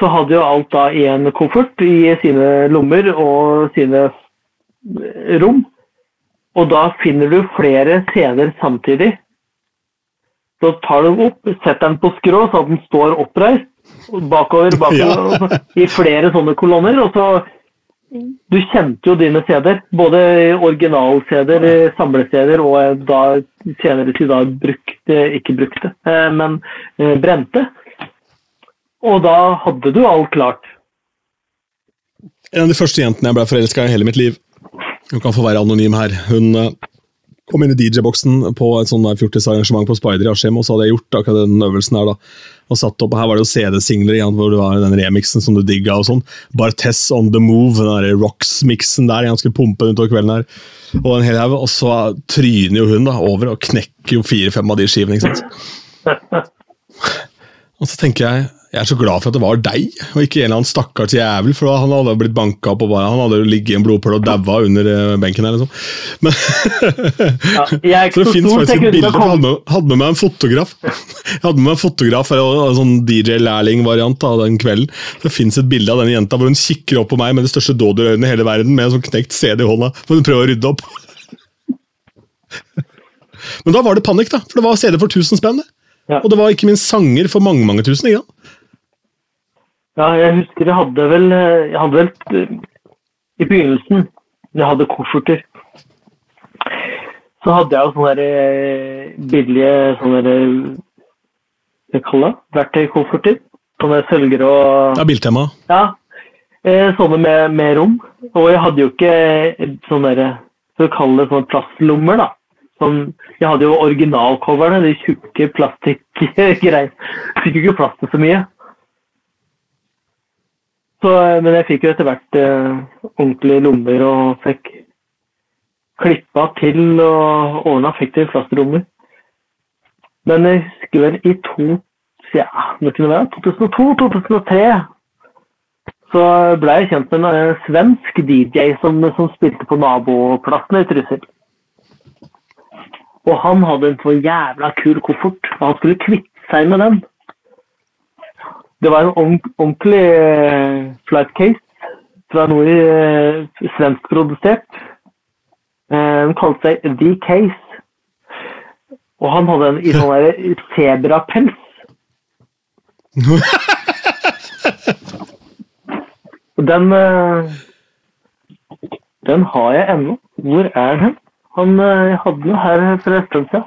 så hadde jo alt da i en koffert i sine lommer og sine rom. Og da finner du flere CD-er samtidig. Så tar du den opp, setter den på skrå så den står oppreist, bakover, bakover, Ja. i flere sånne kolonner. og så du kjente jo dine CD-er, både original-CD-er, samle-CD-er og da senere til da brukte, ikke brukte, eh, men eh, brente. Og da hadde du alt klart. En av de første jentene jeg ble forelska i i hele mitt liv. Hun kan få være anonym her. Hun eh, kom inn i DJ-boksen på et sånn fjortisarrangement på Spider i Askim, og så hadde jeg gjort akkurat den øvelsen her. da, og satt opp, og Her var det jo CD-singler igjen, hvor det var den remixen som du digga. og sånn. Bartess on the move, den der Rocks-miksen der. Jeg skulle pumpe den utover kvelden her. Og en hel haug, og så tryner jo hun da over og knekker jo fire-fem av de skivene. ikke sant? Og så tenker jeg jeg er så glad for at det var deg, og ikke en eller annen stakkars jævel. For han hadde blitt banka opp, og bare, han hadde ligget i en blodpøl og daua under eh, benken her. liksom. Men, Ja, jeg så det fins faktisk et bilde, for jeg hadde med, hadde med meg en fotograf. Jeg hadde med meg en fotograf og en sånn DJ-lærling-variant av den kvelden. Det fins et bilde av denne jenta hvor hun kikker opp på meg med de største dådyrøynene i hele verden, med en sånn knekt CD i hånda, hvor hun prøver å rydde opp. Men da var det panikk, da, for det var CD for 1000 spenn. Ja. Og det var ikke minst sanger for mange mange tusen. ikke sant? Ja, jeg husker jeg hadde vel, jeg hadde vel I begynnelsen, når jeg hadde kofferter, så hadde jeg jo sånne der, eh, billige sånne der, jeg kaller det, verktøykofferter. Sånne sølger og Ja, Biltema. Ja, eh, sånne med, med rom. Og jeg hadde jo ikke sånne der, så kall det sånne plastlommer, da. Sånn, jeg hadde jo originalcoverne, de tjukke plastikkgreiene. Fikk jo ikke plass til så mye. Så, eh, men jeg fikk jo etter hvert eh, ordentlige lommer og fikk klippa til og ordna fikk til klasserommet. Men jeg husker vel i to, ja, det kunne være 2002-2003 så ble jeg kjent med en svensk DJ som, som spilte på naboplassen i Trussel. Og han hadde en så jævla kul koffert, og han skulle kvitte seg med den. Det var en ordentlig uh, flight case fra noe uh, svenskprodusert. Uh, den kalte seg The Case. Og han hadde en i sånn sebrapels. Den Den har jeg ennå. Hvor er den? Han hadde den her for en stund siden.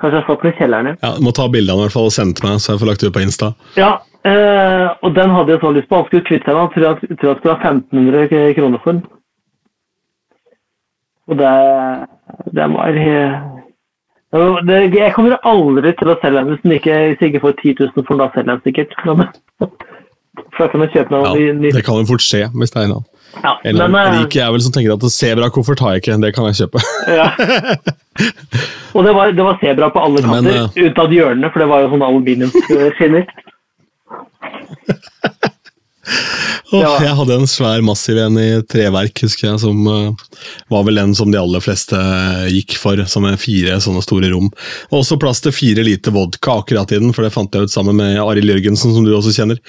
Kanskje jeg har satt den i kjelleren. Ja, du må ta bilde av den i hvert fall og sende til meg, så jeg får lagt det ut på Insta. Ja, uh, og den hadde jeg så lyst på. Han skulle kvitte seg med den. Jeg tror han skulle ha 1500 kroner for den. Og det, det var det, Jeg kommer aldri til å selge den hvis den ikke, hvis jeg ikke får 10 000 for den. Da selger jeg den sikkert. For da kan jeg kjøpe noe ja, Det kan jo fort skje er en ja, Eller en uh, rik jævel som tenker at sebrakoffert har jeg ikke, det kan jeg kjøpe. ja. Og det var, det var sebra på alle kanter, Men, uh, unntatt hjørnene, for det var jo sånn aluminiumsskinner. Oh, jeg hadde en svær, massiv en i treverk, husker jeg, som uh, var vel den som de aller fleste uh, gikk for, som er fire sånne store rom. Og også plass til fire liter vodka akkurat i den, for det fant jeg ut sammen med Arild Jørgensen, som du også kjenner.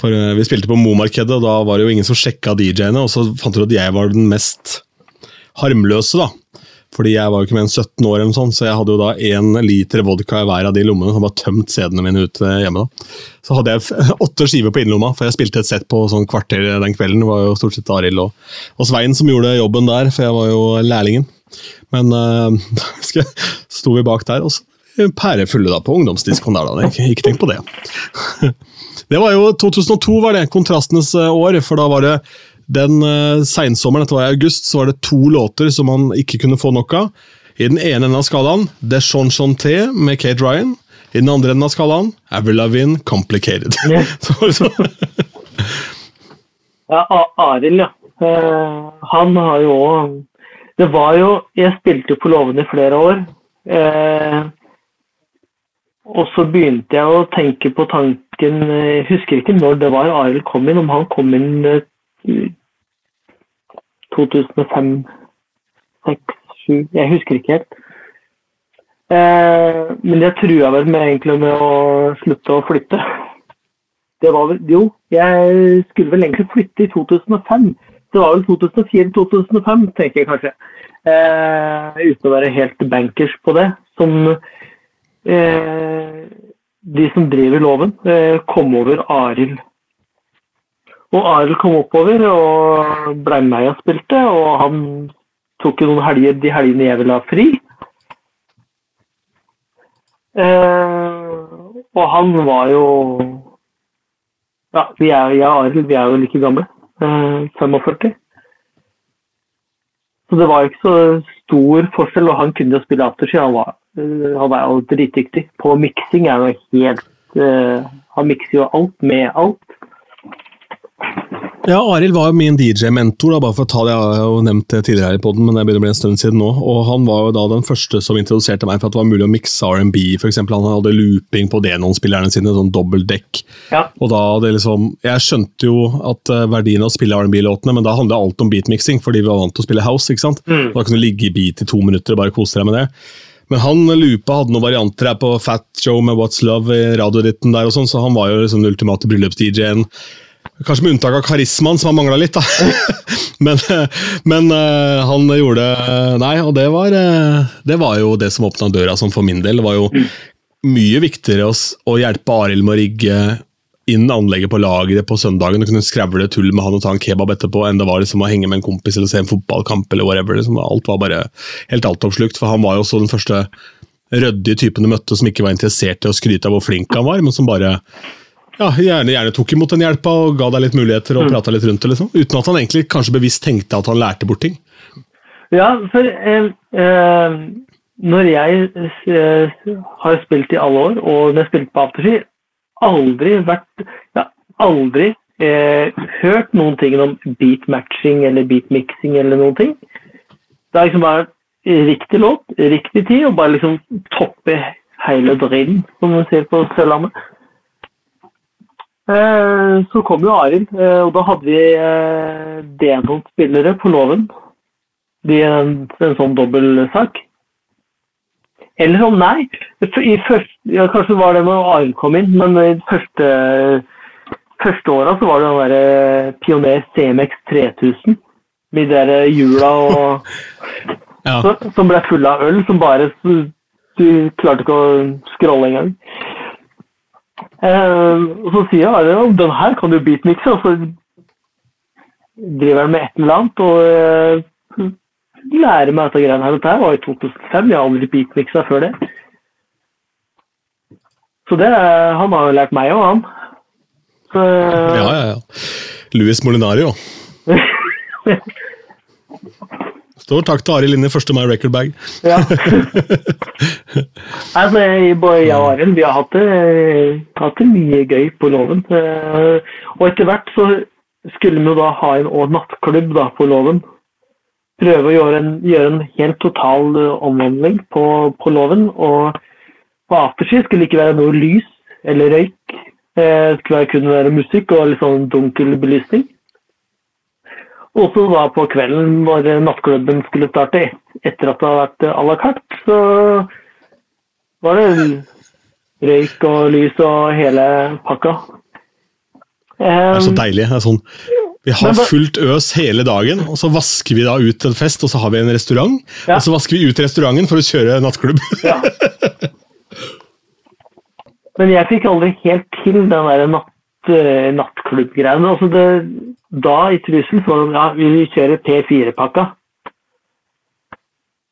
For uh, Vi spilte på Momarkedet, og da var det jo ingen som sjekka DJ-ene, og så fant ut at jeg var den mest harmløse, da. Fordi jeg var jo ikke mer enn 17 år, eller sånn, så jeg hadde jo da én liter vodka i hver av de lommene. som bare tømt CD-ene mine ut eh, hjemme. da. Så hadde jeg åtte skiver på innerlomma, for jeg spilte et sett på sånn kvarter den kvelden. Det var jo stort sett Arild og, og, Svein som gjorde jobben der, for jeg var jo lærlingen. Men uh, sto vi bak der, og så pærefulle da på ungdomsdiskoen der. da, ikke, ikke tenk på det. Det var jo 2002 var det, kontrastenes eh, år, for da var det den uh, seinsommeren, dette var i august, så var det to låter som han ikke kunne få nok av. I den ene enden av skalaen The Chanté med Kate Ryan. I den andre enden av skalaen Avril Lavigne Complicated. ja, Arild, ja. Uh, han har jo òg Det var jo Jeg spilte jo på låven i flere år. Uh, og så begynte jeg å tenke på tanken Jeg husker ikke når det var Arild kom inn, om han kom inn 2005, 6, 7 Jeg husker ikke helt. Eh, men jeg trua vel med, egentlig med å slutte å flytte. Det var vel Jo, jeg skulle vel egentlig flytte i 2005. Det var vel 2004-2005, tenker jeg kanskje. Eh, uten å være helt bankers på det. Som eh, de som driver loven, eh, kom over Arild og Arild kom oppover og ble med og spilte, og han tok jo noen helger de helgene jeg ville ha fri. Eh, og han var jo Ja, vi er, jeg og Arild vi er jo like gamle. Eh, 45. Så det var ikke så stor forskjell, og han kunne jo spille afterski. Han var, eh, han var jo dritdyktig. På miksing er jo helt eh, Han mikser jo alt med alt. Ja, Arild var jo min DJ-mentor, bare for å ta det, jeg har jo nevnt tidligere her i poden, men det begynner å bli en stund siden nå. og Han var jo da den første som introduserte meg for at det var mulig å mikse R&B. Eksempel, han hadde looping på Denon-spillerne sine, sånn dobbeltdekk. Ja. Og da hadde liksom, Jeg skjønte jo at uh, verdien av å spille R&B-låtene, men da handla alt om beatmixing, fordi vi var vant til å spille house. ikke sant? Mm. Da kunne du ligge i beat i to minutter og bare kose deg med det. Men han loopa hadde noen varianter her på Fat Joe med What's Love i radioditten der, og sånn, så han var jo liksom den ultimate bryllups-DJ-en. Kanskje med unntak av karismaen, som har mangla litt. da. men, men uh, han gjorde Nei, og det var, uh, det var jo det som åpna døra som for min del. Det var jo mye viktigere å, å hjelpe Arild med å rigge inn anlegget på lageret på søndagen og kunne skravle tull med han og ta en kebab etterpå, enn det var liksom å henge med en kompis eller se en fotballkamp. eller whatever. Liksom. Alt var bare helt altoppslukt. For han var jo også den første ryddige typen du møtte som ikke var interessert i å skryte av hvor flink han var, men som bare ja, gjerne, gjerne, tok imot den hjelpa og ga deg litt muligheter og mm. prata litt rundt det. Liksom. Uten at han egentlig kanskje bevisst tenkte at han lærte bort ting. Ja, for eh, eh, når jeg eh, har spilt i alle år, og når jeg spilte på afterski, aldri vært ja, aldri eh, hørt noen ting om beat matching eller beat mixing eller noen ting. Det er liksom bare riktig låt, riktig tid, og bare liksom toppe hele drillen, som man sier på Sørlandet. Eh, så kom jo Arild, eh, og da hadde vi eh, Denon-spillere på låven. De en, en sånn dobbeltsak. Eller om nei. I første, ja, kanskje var det når Arild kom inn, men i første, første åra så var det den derre Pioner CMX 3000. Med de der hjula og Ja. så, Som ble full av øl, som bare Du klarte ikke å scrolle engang. Eh, og så sier Are den her kan du beatmikse, og så driver han med et eller annet og eh, lærer meg dette greiene her. Dette var i 2005, jeg har aldri beatmiksa før det. Så det, han har jo lært meg òg, han. Så, Ja, ja, ja. Louis Molinario. Står takk til Arild Linne, første My Record Bag. Ja. altså, jeg- både jeg og Arild vi har hatt det, hatt det mye gøy på låven. Eh, Og etter hvert så skulle vi da ha en og nattklubb da på låven. Prøve å gjøre en, gjøre en helt total omvendling omvending på, på låven. Og på afterski skulle det ikke være noe lys eller røyk. Eh, Det skulle kun være musikk og litt sånn dunkel belysning. Og så da på kvelden når nattklubben skulle starte, etter at det hadde vært à la carte, så var det røyk og lys og hele pakka. Det er så Um, deilig. Det er sånn, vi har fullt øs hele dagen, og så vasker vi da ut en fest, og så har vi en restaurant. Ja. Og så vasker vi ut restauranten for å kjøre nattklubb. ja. Men jeg fikk aldri helt til den der natt, eh, nattklubbgreiene. Altså det, da i Trysil så ja, vi kjører P4-pakka.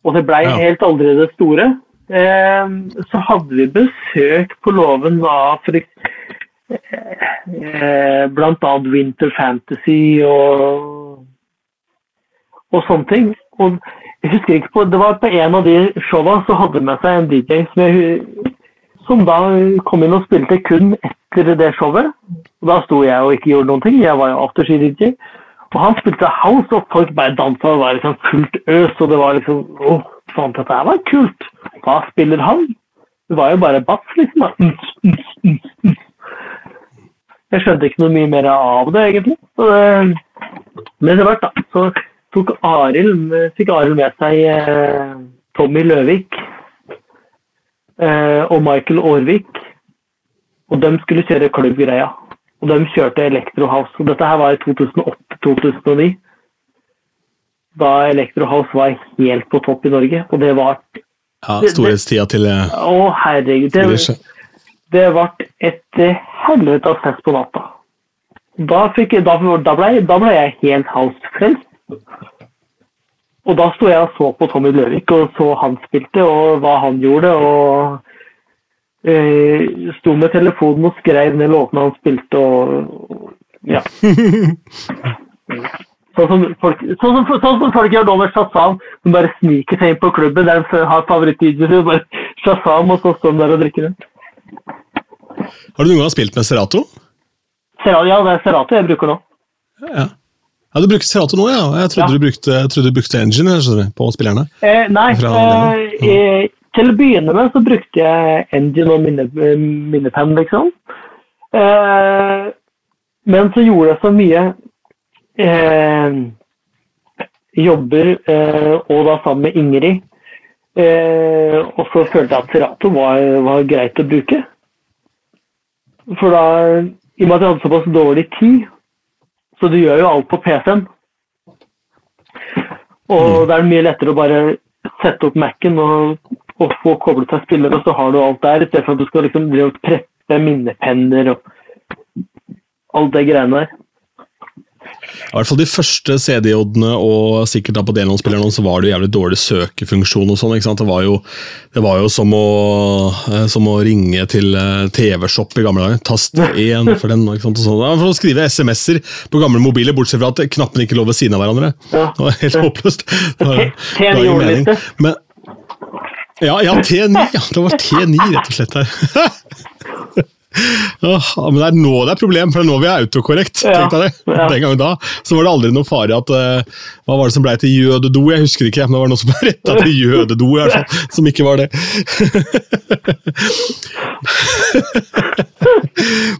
Og det blei Ja. helt aldri det store. Eh, så hadde vi besøk på låven av for, eh, blant annet Winter Fantasy og, og sånne ting. Og jeg husker ikke på, Det var på en av de showa så hadde med seg en DJ som, jeg, som da kom inn og spilte kun etter det showet. Og Da sto jeg og ikke gjorde noen ting. Jeg var jo afterski-DJ. Og han spilte house, og folk bare dansa og var liksom fullt øs. Og det var liksom Å, faen, dette her var kult. Hva spiller han? Det var jo bare bass, liksom. Jeg skjønte ikke noe mye mer av det, egentlig. Så det, men etter hvert, da, så tok Aril, fikk Arild med seg eh, Tommy Løvik og Michael Aarvik. Og de skulle kjøre klubbgreia. Og de kjørte Electro House. Og dette her var i 2008-2009. Da Electro House var helt på topp i Norge. Og det var Ja, Storhetstida til eh, Å, herregud. Det, det ble et eh, helvetes fest på natta. Da, fikk, da, da, ble, da ble jeg helt house-frelst. Og da sto jeg og så på Tommy Løvik og så han spilte og hva han gjorde. Og eh, sto med telefonen og skrev ned låtene han spilte og, og ja. Sånn som folk, sånn som, sånn som folk gjør nå med Shazam. som bare sniker seg inn på klubben der de har favorittvideoer. og bare Shazam, og så står de der og drikker det. Har du noen gang spilt med Serato? Serato, ja, det er Serato jeg bruker nå. Ja. Ja, Du bruker Serato nå, ja. Jeg trodde, Ja. Du, brukte, jeg trodde du brukte Engine skjønner, på spillerne. Eh, nei, eh, eh, til å begynne med så brukte jeg engine og minne, minnepenn, liksom. Eh, men så gjorde jeg så mye eh, jobber, eh, og da sammen med Ingrid. Eh, og så følte jeg at Serato var, var greit å bruke. For da, i og med at jeg hadde såpass dårlig tid, så du gjør jo alt på PC-en. Og det er mye lettere å bare sette opp Mac-en og, og få koblet seg spillere, og så har du alt der, i stedet for at du skal liksom drive og preppe minnepenner og alt det greiene der. I hvert fall de første CD-odene og sikkert da på Denon-spillerne så var det jo jævlig dårlig søkefunksjon. og sånn, ikke sant? Det var jo, det var jo som, å, eh, som å ringe til eh, TV-shop i gamle dager. Tast 1 for den. ikke sant? Og sånn. For å skrive SMS-er på gamle mobiler, bortsett fra at knappene ikke lå ved siden av hverandre. Det var helt håpløst. Det var, det var ingen mening. T9-ordliste. Men, ja, ja, T9. Ja, det var T9, rett og slett. her. Åh, men det er nå det er problem, for det er nå vi er autokorrekt. Ja, ja. Den gangen da så var det aldri noe fare at uh, Hva var det som ble til jødedo? Jeg husker ikke, men det var noe som ble retta til jødedo, i hvert fall. Som ikke var det.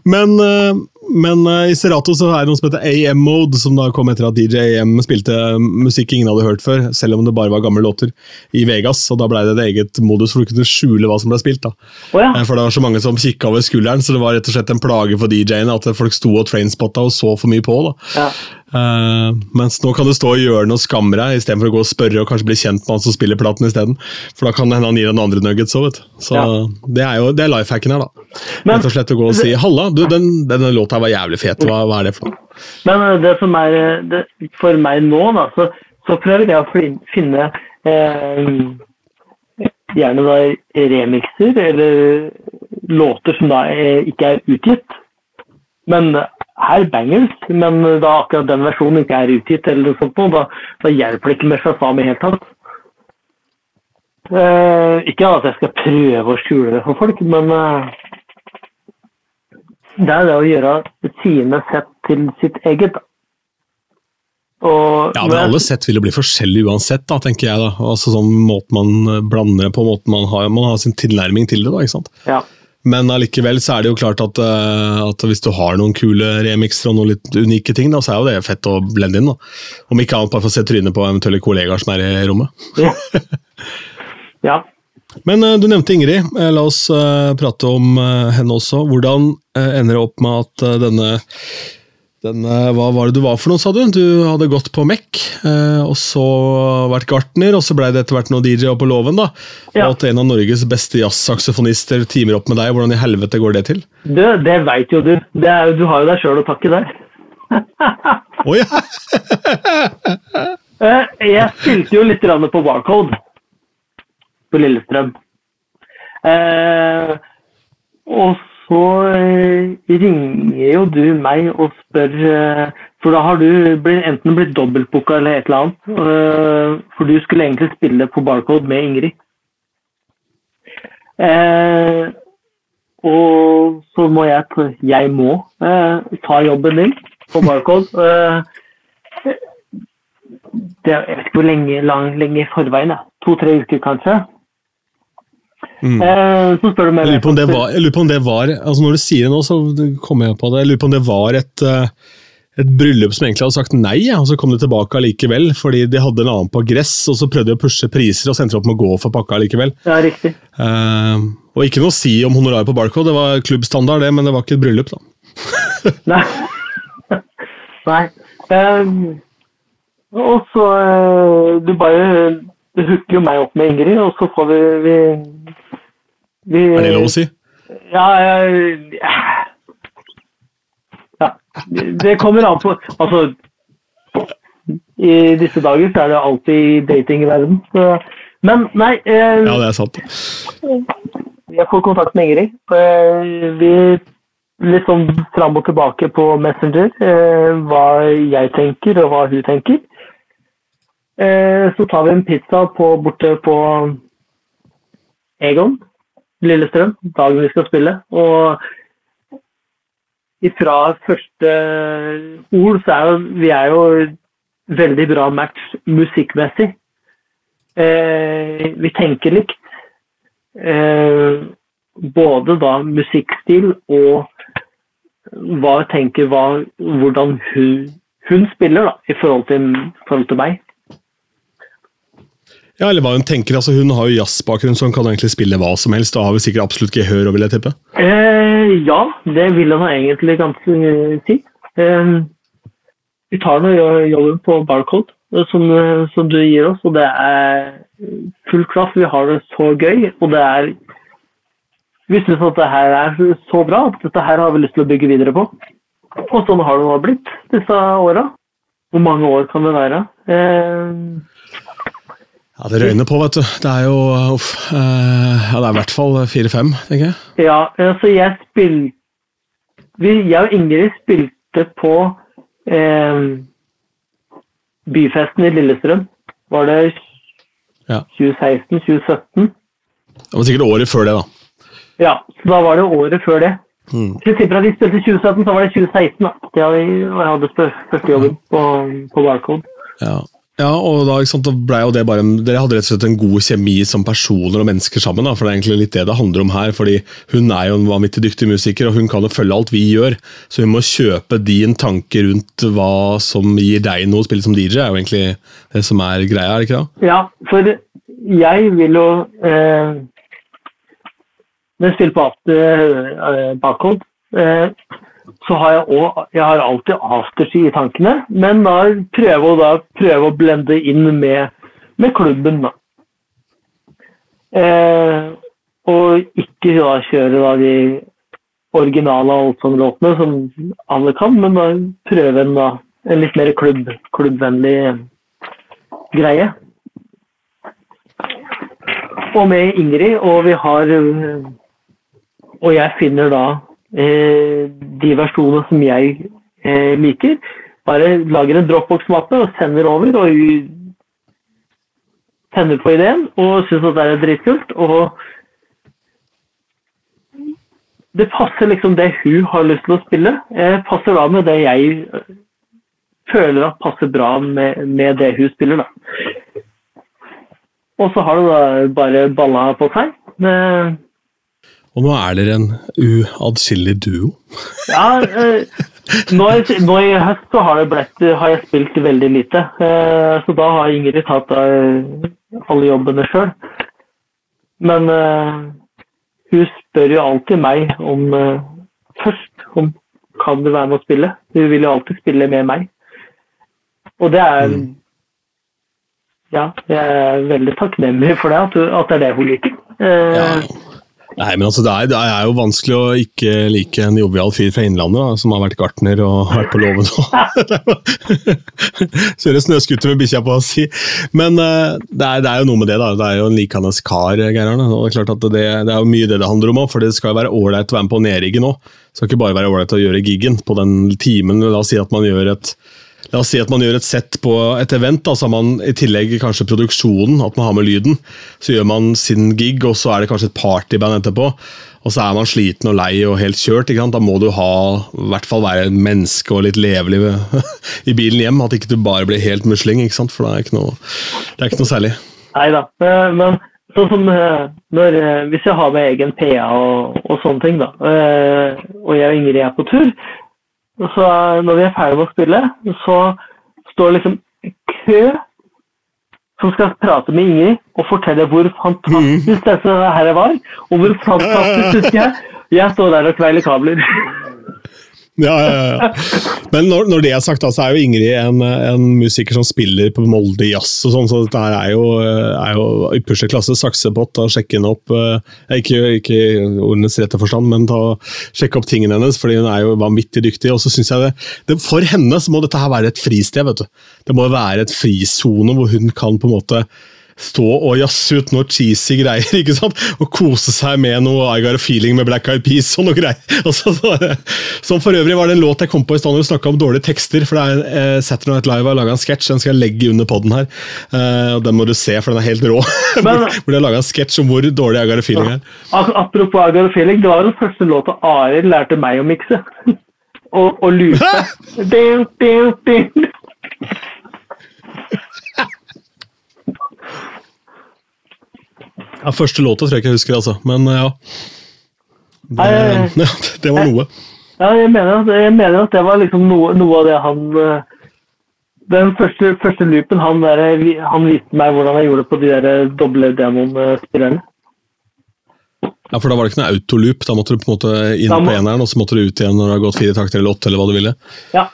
men eh, men uh, i Serato så er det noe som heter AM Mode, som da kom etter at DJ AM spilte musikk ingen hadde hørt før, selv om det bare var gamle låter, i Vegas. og Da ble det et eget modus for du kunne skjule hva som ble spilt. da. Oh, ja. Eh, For det var så mange som kikka over skulderen, så det var rett og slett en plage for DJ-ene at folk sto og trainspotta og så for mye på. da. ja. Eh, mens nå kan du stå i hjørnet og skamme deg, istedenfor å gå og spørre og kanskje bli kjent med han som spiller platen isteden. For da kan det hende han gir deg noen andre nuggets òg. Så Ja. det er jo det er lifehacken her, da. Men- Rett og slett å gå og si 'halla, du, den, denne låta var jævlig fet', hva, hva er det for noe? Men det som er det, For meg nå, da, så, så prøver jeg å finne eh, gjerne da remixer eller låter som da eh, ikke er utgitt. Men her bangers, men da akkurat den versjonen ikke er utgitt, eller noe sånt, da, da hjelper det ikke med Shazam i hele tatt. Eh, ikke at jeg skal prøve å skjule det for folk, men eh, det er det å gjøre sine sett til sitt eget. Og, Ja, men alle sett vil jo bli forskjellige uansett, da, tenker jeg. da. Altså sånn måten man blander på, måten man har, man har sin tilnærming til det. da, ikke sant? Ja. Men allikevel så er det jo klart at, eh, at hvis du har noen kule remixer og noen litt unike ting, da, så er jo det fett å blende inn. da. Om ikke annet bare for å se trynet på eventuelle kollegaer som er i rommet. Ja. ja. Men eh, du nevnte Ingrid. Eh, La oss prate om henne også. Hvordan ender det opp med at denne, denne Hva var det du var for noe, sa du? Du hadde gått på MEC, eh, og så vært gartner, og så ble det etter hvert noe DJ på låven, da. Ja. Og at en av Norges beste jazzsaksofonister teamer opp med deg. Hvordan i helvete går det til? Du, det veit jo du. Det er, du har jo deg sjøl å takke der. Å ja! Eh, Jeg spilte jo litt på Barcode på Lillestrøm. Eh, og så eh, ringer jo du meg og spør eh, For da har du enten blitt dobbeltbooka eller et eller annet. Eh, for du skulle egentlig spille på Barcode med Ingrid. Og så må jeg Jeg må ta jobben din på Barcode. Det, jeg vet ikke hvor lenge, lang, lenge i forveien. To-tre uker, kanskje. Mm. Eh, så spør du meg Jeg lurer på om det var, jeg lurer på om det var altså Når du sier det nå, så kommer jeg på det. Jeg lurer på om det var et, eh, et bryllup som egentlig hadde sagt nei, og så kom de tilbake allikevel fordi de hadde en annen på gress, og så prøvde de å pushe priser, og sendte opp med å gå for pakka allikevel. Ja, riktig. Uh, og ikke noe å si om honorar på Barcode, det var klubbstandard, det, men det var ikke et bryllup, da. Nei. Nei. Um, og så uh, Du bare Du hooker jo meg opp med Ingrid, og så får vi Vi, vi Er det lov å si? Ja, ja, ja. Det kommer an på Altså I disse dager så er det alltid dating i verden. Så, men nei eh, Ja, det er sant. jeg får kontakt med Ingrid. Eh, Vi litt sånn fram og tilbake på Messenger. eh, Hva jeg tenker, og hva hun tenker. Eh, Så tar vi en pizza på, borte på Egon, Lillestrøm, dagen vi skal spille. Og ifra første ord så er jo vi er jo veldig bra match musikkmessig. Eh, vi tenker likt. Eh, både da musikkstil og hva tenker hva, hvordan hun, hun spiller da, i forhold til, forhold til meg. Ja, eller hva Hun tenker, altså hun har jo jazzbakgrunn, så hun kan egentlig spille hva som helst. og har vel sikkert absolutt gehør, vil jeg tippe. Eh, ja, det vil hun egentlig ganske eh, si. Eh, vi tar nå jo- jobben på Barcode, eh, som, eh, som du gir oss, og det er full klaff. Vi har det så gøy, og det er Vi syns at det her er så bra at dette her har vi lyst til å bygge videre på. Og sånn har det nå blitt disse åra. Hvor mange år kan det være? Eh, Ja, Det røyner på, vet du. Det er jo uff, eh, ja, det er i hvert fall fire-fem, tenker jeg. Ja, altså jeg spilte Jeg og Ingrid spilte på eh, Byfesten i Lillestrøm. Var det 2016-2017? Det var sikkert året før det, da. Ja, så da var det året før det. Hvis vi spilte i 2017, så var det 2016. da. Da jeg hadde første jobben på, på Barcode. Ja. Ja, og da, sant, ble jo det bare Dere hadde rett og slett en god kjemi som personer og mennesker sammen. da, for Det er egentlig litt det det handler om her. fordi Hun er jo en vanvittig dyktig musiker, og hun kan jo følge alt vi gjør. Så hun må kjøpe din tanke rundt hva som gir deg noe å spille som DJ, er jo egentlig det som er greia, er det ikke det? Ja, for jeg vil jo eh, Når jeg spiller på after, eh, Barcode, eh, så har jeg også, Jeg har alltid afterski i tankene, men da prøve å, da prøve å blende inn med, med klubben, da. Eh, og ikke da kjøre da de originale Allsong-låtene som alle kan, men da prøve en, da, en litt mer klubb, klubbvennlig greie. Og med Ingrid, og vi har Og jeg finner da de versjonene som jeg eh, liker. Bare lager en Dropbox-mappe og sender over. og sender på ideen og syns at det er dritkult. Og det passer liksom det hun har lyst til å spille. Eh, passer da med det jeg føler at passer bra med, med det hun spiller, da. Og så har det da bare balla på seg. Men, Og nå er dere en uatskillelig duo. ja, eh, nå, nå i høst så har, det blitt, har jeg spilt veldig lite. Eh, så da har Ingrid tatt av alle jobbene sjøl. Men eh, hun spør jo alltid meg om eh, først om kan du være med å spille. Hun vil jo alltid spille med meg. Og det er Ja, jeg er veldig takknemlig for det, at, det er det hun liker. Eh, Ja. Nei, men altså, det er, det er jo vanskelig å ikke like en jovial fyr fra Innlandet, da, som har vært gartner og vært på låven og Kjøre snøscooter med bikkja på, si. Men uh, det, er, det er jo noe med det, da. Det er jo en likende kar, Geir Arne. Og det er klart at det, det er jo mye det det handler om òg, for det skal jo være ålreit å være med på nedriggen òg. Det skal ikke bare være ålreit å gjøre giggen på den timen. La oss si at man gjør et La oss si at man gjør et sett på et event, da, så har man i tillegg kanskje produksjonen, at man har med lyden. Så gjør man sin gig, og så er det kanskje et partyband etterpå. Og så er man sliten og lei og helt kjørt. Da må du ha, i hvert fall være menneske og litt levelig i bilen hjem. At ikke du bare blir helt musling, ikke sant? for det er ikke noe, det er ikke noe særlig. Nei da. Eh, Men sånn som eh, når, eh, hvis jeg har med egen PA og, og sånne ting, da, og jeg og Ingrid er på tur, så når vi er ferdig med å spille, så står det liksom kø som skal prate med Ingrid og fortelle hvor fantastisk dette her var, og hvor fantastisk husker jeg. Jeg står der og kveiler kabler. Ja, ja, ja. Men når, når det er sagt, da, så er jo Ingrid en, en musiker som spiller på Molde Jazz og sånn, så dette er jo, er jo ypperste klasse. Saksepott, da sjekke henne opp eh, Ikke, ikke ordenes rette forstand, men ta, sjekke opp tingene hennes, fordi hun er jo vanvittig dyktig. Og så syns jeg det, det, For henne så må dette her være et fristed. vet du. Det må være et frisone hvor hun kan på en måte stå og jazze ut noe cheesy greier, ikke sant? Og kose seg med noe I Got A Feeling med Black Eyed Peas og noe greier. Og så, som for øvrig var det en låt jeg kom på i stedet når vi snakka om dårlige tekster. For det er eh, Saturday Night Live har laga en sketsj, den skal jeg legge under poden her. Eh, og Den må du se, for den er helt rå. Men- hvor, de har laga en sketsj om hvor dårlig I Got A Feeling er. Apropos I Got A Feeling, det var den første låta Arild lærte meg å mikse. og, og loope. Ja, Første låta tror jeg ikke jeg husker, altså. Men eh, ja. Det, ja, det var noe. Ja, jeg mener, jeg mener at det var liksom noe, noe av det han eh, Den første, første loopen han, der, han viste meg hvordan jeg gjorde det på de der doble demon-spillerne. Ja, For da var det ikke noe autoloop. Da måtte du på en måte inn må- på eneren, og så måtte du ut igjen når det har gått fire takter eller åtte, eller hva du ville. Ja.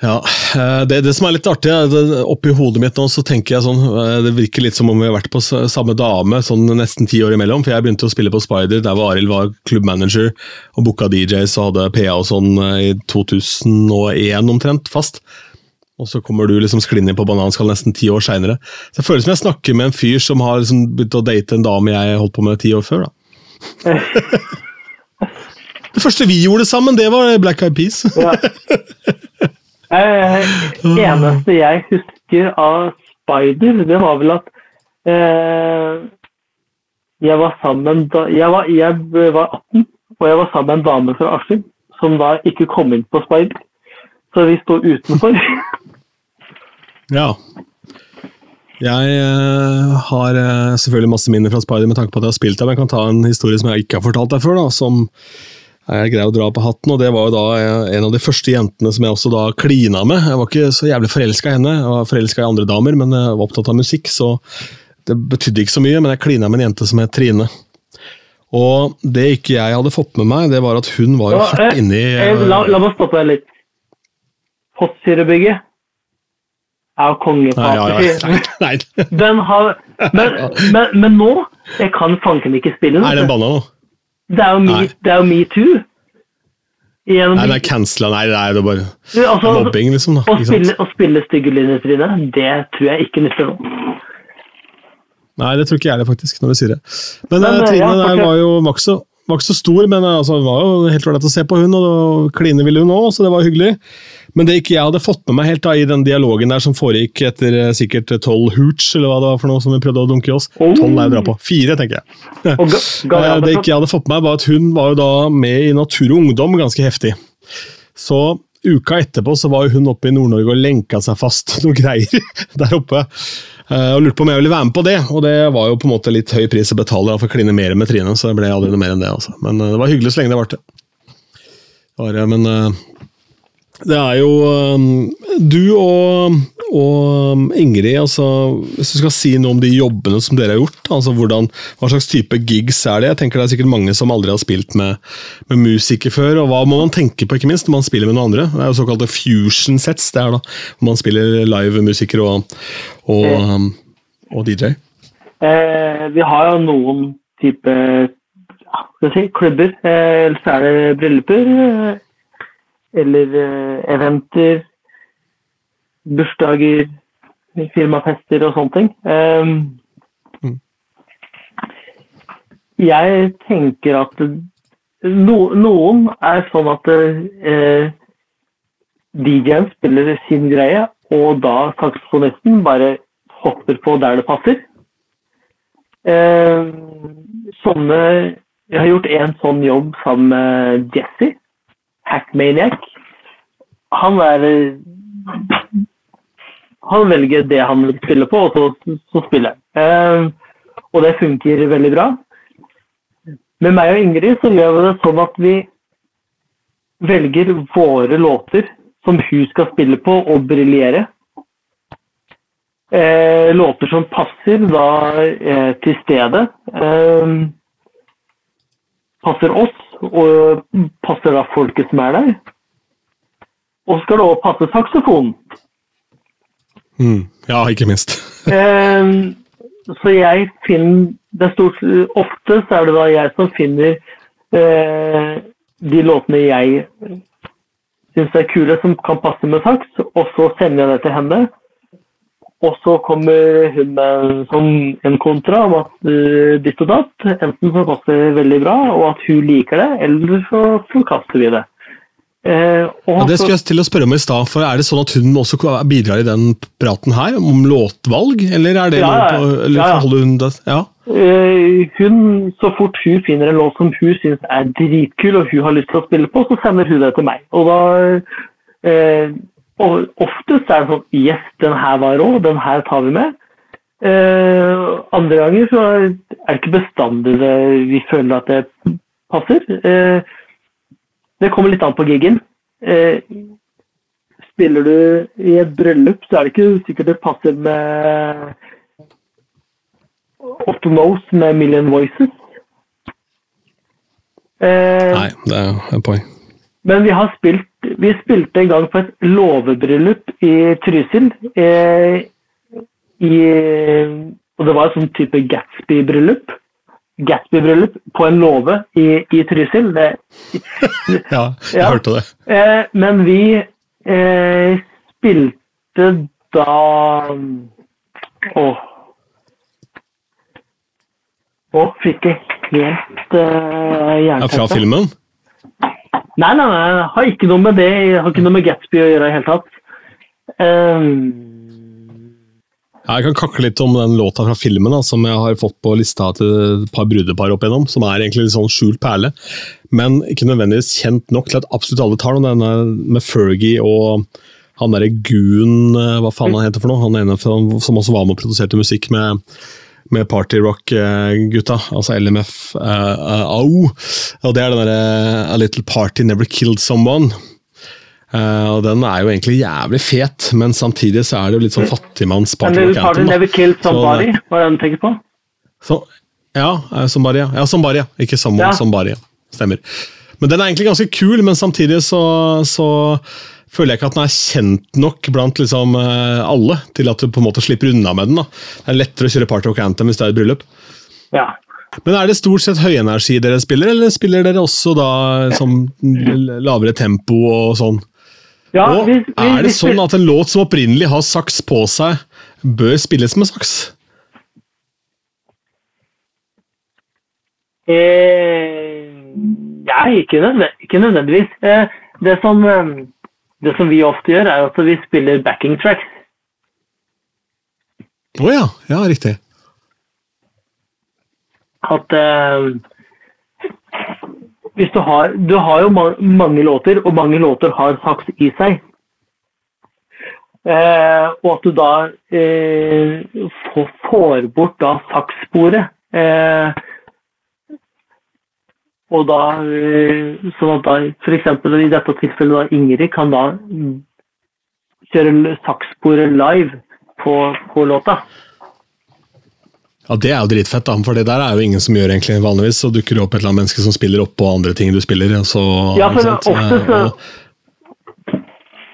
Ja, eh, det, det som er litt artig, det- oppi hodet mitt nå, så tenker jeg sånn eh, Det virker litt som om vi har vært på samme dame sånn nesten ti år imellom. For jeg begynte å spille på Spider, der Arild var klubbmanager og booka DJs og hadde PA og sånn eh, i 2001 omtrent, fast. Og så kommer du liksom sklinne på bananskall nesten ti år seinere. Så føles som jeg snakker med en fyr som har liksom begynt å date en dame jeg holdt på med ti år før. da. Det første vi gjorde sammen, det var Black Eyed Peas. ja. Eh, eneste jeg husker av Spider, det var vel at eh, jeg var sammen Jeg var, jeg var 18, og jeg var sammen med en dame fra Askim som da ikke kom inn på Spider. Så vi sto utenfor. Ja. Jeg eh, har eh, selvfølgelig masse minner fra Spider med tanke på at jeg har spilt der, men jeg kan ta en historie som jeg ikke har fortalt deg før, da, som er grei å dra på hatten. og Det var jo da eh, en av de første jentene som jeg også da klina med. Jeg var ikke så jævlig forelska i henne, jeg var forelska i andre damer, men jeg var opptatt av musikk, så det betydde ikke så mye. Men jeg klina med en jente som het Trine. Og det ikke jeg hadde fått med meg, det var at hun var jo hardt eh, inni eh, la, la meg stoppe deg litt. Postsyrebygget er jo nei. Den har men, men, men nå Jeg kan fanken ikke spille den. Er den banna nå? Det er jo me, Nei. det er jo metoo. Gjennom Nei, det er cancela. Nei, det er det er bare altså, mobbing, liksom. da. å, spille, å spille stygge linjer, Trine, det tror jeg ikke nytter nå. Nei, det tror ikke jeg det, faktisk, når du sier det. Men, Men, eh, eh, Trine ja, der var jo så, var ikke så stor, men eh, altså, det var jo helt ålreit å se på hun, og kline ville hun òg, så det var hyggelig. Men det ikke jeg hadde fått med meg helt da, i den dialogen der som foregikk etter eh, sikkert tolv hooch, eller hva det var for noe som vi prøvde å dunke i oss. Oh. Tolv er jo bra på. Fire, tenker jeg. Eh, Det ikke jeg hadde fått med meg, var at hun var jo da med i Natur og Ungdom ganske heftig. Så uka etterpå så var jo hun oppe i Nord-Norge og lenka seg fast noen greier der oppe. Eh, Og lurte på om jeg ville være med på det, og det var jo på en måte litt høy pris å betale for å kline mer med Trine, så det ble aldri noe mer enn det. altså. Men eh, det var hyggelig så lenge det varte. Bare, men eh, det er jo eh, Du og, og Ingrid, altså, hvis du skal si noe om de jobbene som dere har gjort, altså hvordan, hva slags type gigs er det? Jeg tenker Det er sikkert mange som aldri har spilt med, med musikere før, og hva må man tenke på, ikke minst, når man spiller med noen andre? Det er jo såkalte fusion sets, det er da, hvor man spiller live-musikere og, og, um, og DJ. Eh, vi har jo noen type ja, skal jeg si, klubber. Eh, eller så er det brylluper. Eh, eller eh, eventer. Bursdager. Firmafester og sånne ting. Um, Mm. Jeg tenker at no, noen er sånn at uh, DJ-en spiller sin greie, og da saksofonisten bare hopper på der det passer. Uh, sånne Jeg har gjort en sånn jobb sammen med Jesse, Hackmaniac. Han er Han velger det han vil spille på, og så, så spiller han. Eh, og det funker veldig bra. Med meg og Ingrid så gjør vi det sånn at vi velger våre låter som hun skal spille på og briljere. Eh, låter som passer da eh, til stedet. Eh, passer oss, og passer da folket som er der. Og så skal det også passe saksofonen. Mm. Ja, ikke minst. Eh, så jeg finner det er stort, Ofte så er det da jeg som finner eh, de låtene jeg syns er kule, som kan passe med saks, og så sender jeg det til henne. Og så kommer hun med en, sånn, en kontra om at uh, ditt og datt. Enten så passer det veldig bra, og at hun liker det, eller så forkaster vi det. Eh, og Ja, det skulle jeg til å spørre om i stad, for er det sånn at hun også bidrar i den praten her, om låtvalg, eller er det Ja, noe på, eller Ja, ja. hun det? Ja. Eh, hun, så fort hun finner en låt som hun syns er dritkul, og hun har lyst til å spille på, så sender hun det til meg. Og da eh, og Oftest er det sånn Yes, den her var rå, den her tar vi med. Eh, andre ganger så er det ikke bestandig det, vi føler at det passer. Eh, det kommer litt an på giggen. Eh, spiller du i et bryllup, så er det ikke sikkert det passer med Otto Knows med Million Voices. Nei, det er et poeng. Men vi har spilt Vi spilte en gang på et låvebryllup i Trysil. Eh, i, og det var et sånn type Gatsby-bryllup. Gatsby-bryllup på en låve i, i Trysil. Det, Ja, jeg Ja. hørte det. Eh, men vi eh, spilte da Åh. Å, fikk jeg helt uh, Ja, fra filmen? Nei, nei, nei, har ikke noe med det Jeg har ikke noe med Gatsby å gjøre i det hele tatt. Um, Jeg kan kakle litt om den låta fra filmen da, som jeg har fått på lista til et par brudepar opp igjennom, som er egentlig litt sånn skjult perle. Men ikke nødvendigvis kjent nok til at absolutt alle tar den. Denne med Fergie og han derre Goon, eh, hva faen han heter for noe? Han ene som også var med og produserte musikk med, med partyrock-gutta, altså LMF uh, AO. Og det er den derre A Little Party Never Killed Someone. Uh, og Den er jo egentlig jævlig fet, men samtidig så er det jo litt sånn And fattigmanns-party Little Party Never Killed Somebody, hva er det du tenker på? Så, ja, eh, Somebody, ja. ja. Somebody, ja. Ikke Someone, Ja. Somebody. Stemmer. Men den er egentlig ganske kul, men samtidig så, så føler jeg ikke at den er kjent nok blant liksom eh, alle til at du på en måte slipper unna med den. da. Det er lettere å kjøre Party Rock Anthem hvis det er et bryllup. Ja. Men er det stort sett høyenergi dere spiller, eller spiller dere også da som lavere tempo og sånn? ja Og vi, vi, er det sånn at en låt som opprinnelig har saks på seg, bør spilles med saks? Eh, ikke, ikke nødvendigvis. Eh, det, som, eh, det som vi ofte gjør, er at vi spiller backing tracks. Å ja, ja, riktig. At eh, hvis du har Du har jo mange låter, og mange låter har saks i seg. Eh, og at du da eh, får, får bort da sakssporet. Eh, og da Sånn at da f.eks. i dette tilfellet da Ingrid kan da kjøre sakssporet live på, på låta. Ja, Det er jo dritfett, da, for det der er jo ingen som gjør egentlig vanligvis. Så dukker det opp et eller annet menneske som spiller oppå andre ting du spiller. Så, Ja, for ofte så,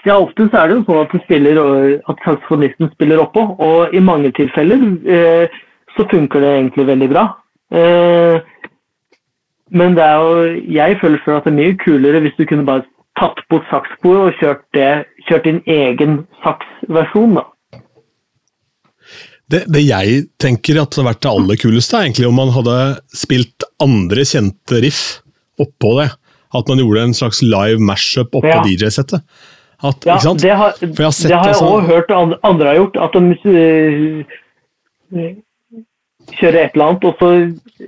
ja, ofte så er det jo sånn at, du spiller, at saksofonisten spiller oppå, og i mange tilfeller eh, så funker det egentlig veldig bra. Eh, men det er jo, jeg føler selv at det er mye kulere hvis du kunne bare tatt bort sakssporet og kjørt, det, kjørt din egen saksversjon. da. Det, det jeg tenker at hadde vært det aller kuleste, er egentlig om man hadde spilt andre kjente riff oppå det. At man gjorde en slags live mashup oppå Ja. DJ-settet. At, Ja, ikke sant? det har, jeg har sett det har jeg altså- hørt and- andre har gjort. At de øh, kjører et eller annet, og så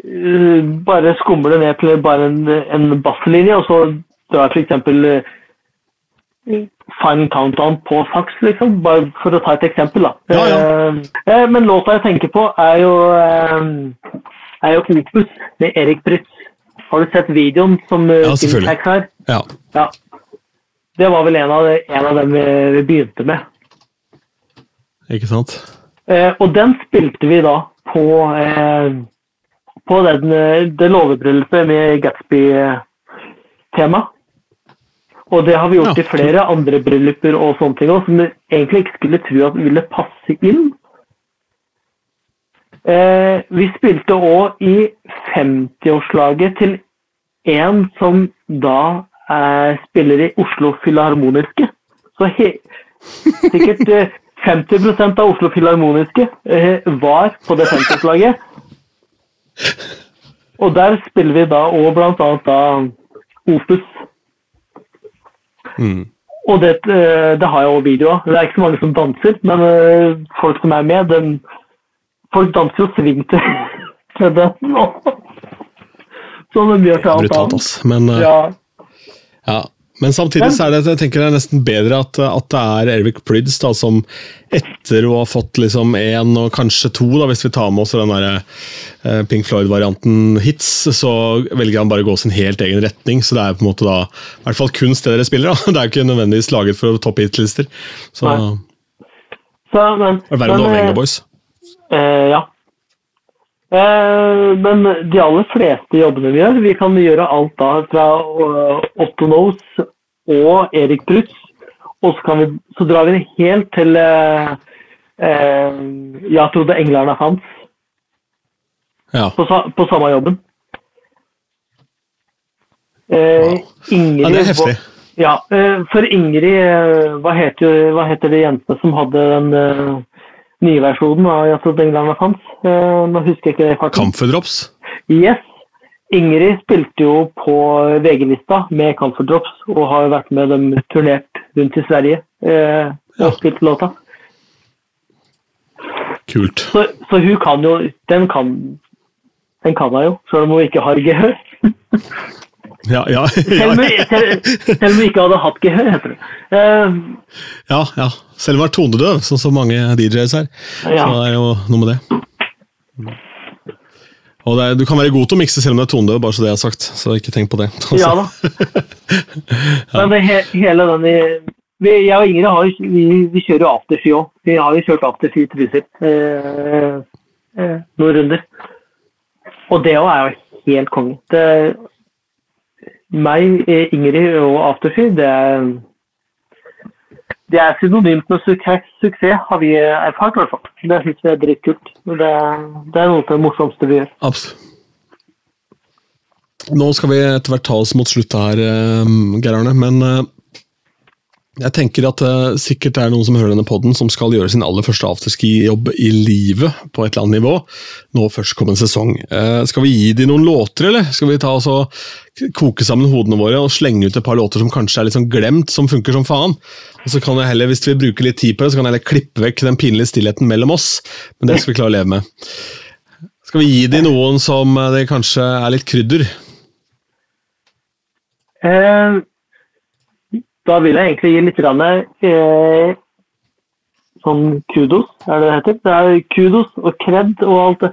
øh, bare skummer det ned til bare en, en basslinje, og så drar f.eks. Uh, Final Countdown på saks, liksom. Bare for å ta et eksempel, da. Ja, Eh, eh, men låta jeg tenker på, er jo, eh, er jo Opus med Erik Prytz. Har du sett videoen som Ja, selvfølgelig. Har? Ja. Ja. Det var vel en av, en av dem vi, begynte med. Ikke sant? Eh, og den spilte vi da på, eh, på den, eh, det låvebryllupet med Gatsby-tema. Og det har vi gjort Ja, i flere andre brylluper og sånne ting òg, som vi egentlig ikke skulle tro at ville passe inn. Eh, vi spilte òg i 50-årslaget til en som da eh, spiller i Oslo Filharmoniske. Så he sikkert eh, 50 av Oslo Filharmoniske eh, var på det 50-årslaget. Og der spiller vi da òg annet da Opus. Mm. Og det, eh, det har jeg òg video av. Det er ikke så mange som danser, men eh, folk som er med, den, folk danser jo sving til, til nå. Som de gjør til alt Brutalt, annet. ass. Men, eh, Ja, ja. Men samtidig så er det, jeg tenker det er nesten bedre at, at det er Ervik Prydz da, som etter å ha fått liksom én og kanskje to, da, hvis vi tar med oss den der, eh, Pink Floyd-varianten hits, så velger han bare å gå sin helt egen retning. Så det er på en måte da, i hvert fall kunst det dere spiller. da. Det er ikke nødvendigvis laget for topp hit-lister. Så Så, men, det er verre enn Overenga eh, Boys. Eh, ja. Eh, men de aller fleste jobbene vi gjør, vi kan gjøre alt da fra uh, Otto Knows og Erik Brutz. og så, kan vi, så drar vi det helt til eh, eh, Jeg trodde englerne fantes, Ja. på, på samme jobben. Eh, Ingrid, ja, det er heftig. Ja, eh, for Ingrid, eh, hva heter, hva heter det jentene som hadde den nye versjonen av Jeg trodde og Fans. Eh, Nå husker jeg ikke det farten. Camphordrops? Yes. Ingrid spilte jo på VG-lista med Camphordrops og har jo vært med dem turnert rundt i Sverige eh, og Ja. spilt låta. Kult. Så, så hun kan jo Den kan den kan hun jo, selv om hun ikke har gehør. Ja, ja, ja, selv, om hun ikke hadde hatt gehør, heter det. Uh, ja, ja. Selv om jeg er tonedøv, sånn som mange DJs er. Ja. Så det er jo noe med det. Og det er, du kan være god til å mikse selv om du er tonedøv, bare så det er sagt. Så ikke tenk på det. ja da. Men det, he, hele den vi, Jeg og Ingrid har, vi, vi kjører jo afterski òg. Vi har jo kjørt afterski i Trysil eh, eh, noen runder. Og det òg er jo helt konge. Det- Meg, eh, Ingrid og Afterfy, det er det er synonymt med suksess, har vi erfart i hvert fall. Det syns vi er dritkult. Det, det er noe av det morsomste vi gjør. Absolutt. Nå skal vi etter hvert ta oss mot slutt her, eh, Geir Arne. Men eh, jeg tenker at det sikkert er noen som hører denne podden som skal gjøre sin aller første afterski-jobb i livet på et eller annet nivå. Nå førstkommende sesong. Eh, skal vi gi de noen låter, eller? Skal vi ta oss og koke sammen hodene våre og slenge ut et par låter som kanskje er litt sånn glemt, som funker som faen? Og så kan jeg heller, Hvis vi bruker litt tid på det, så kan jeg heller klippe vekk den pinlige stillheten mellom oss. Men det skal vi klare å leve med. Skal vi gi de noen som eh, det kanskje er litt krydder? Eh, da vil jeg egentlig gi litt grann, eh, sånn kudos, er det det heter? Det er kudos og kred og alt det.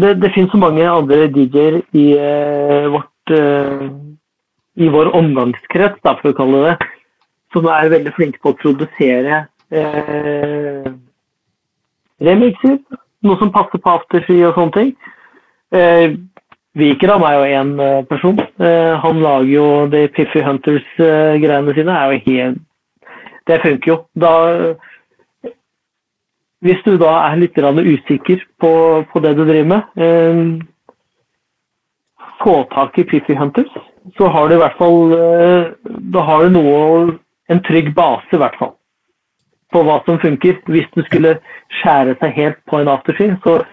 Det, finnes så mange andre DJ-er i eh, vårt eh, i vår omgangskrets, da, for å kalle det det, som er veldig flinke på å produsere eh, remixer. Noe som passer på afterski og sånne ting. Eh, Vikram er jo én person. Eh, han lager jo de Piffy Hunters-greiene sine. er jo helt Det funker jo. Da Hvis du da er litt usikker på, på det du driver med, eh, få tak i Piffy Hunters, så har du i hvert fall eh, Da har du noe En trygg base, i hvert fall. På hva som funker. Hvis du skulle skjære seg helt på en afterski, så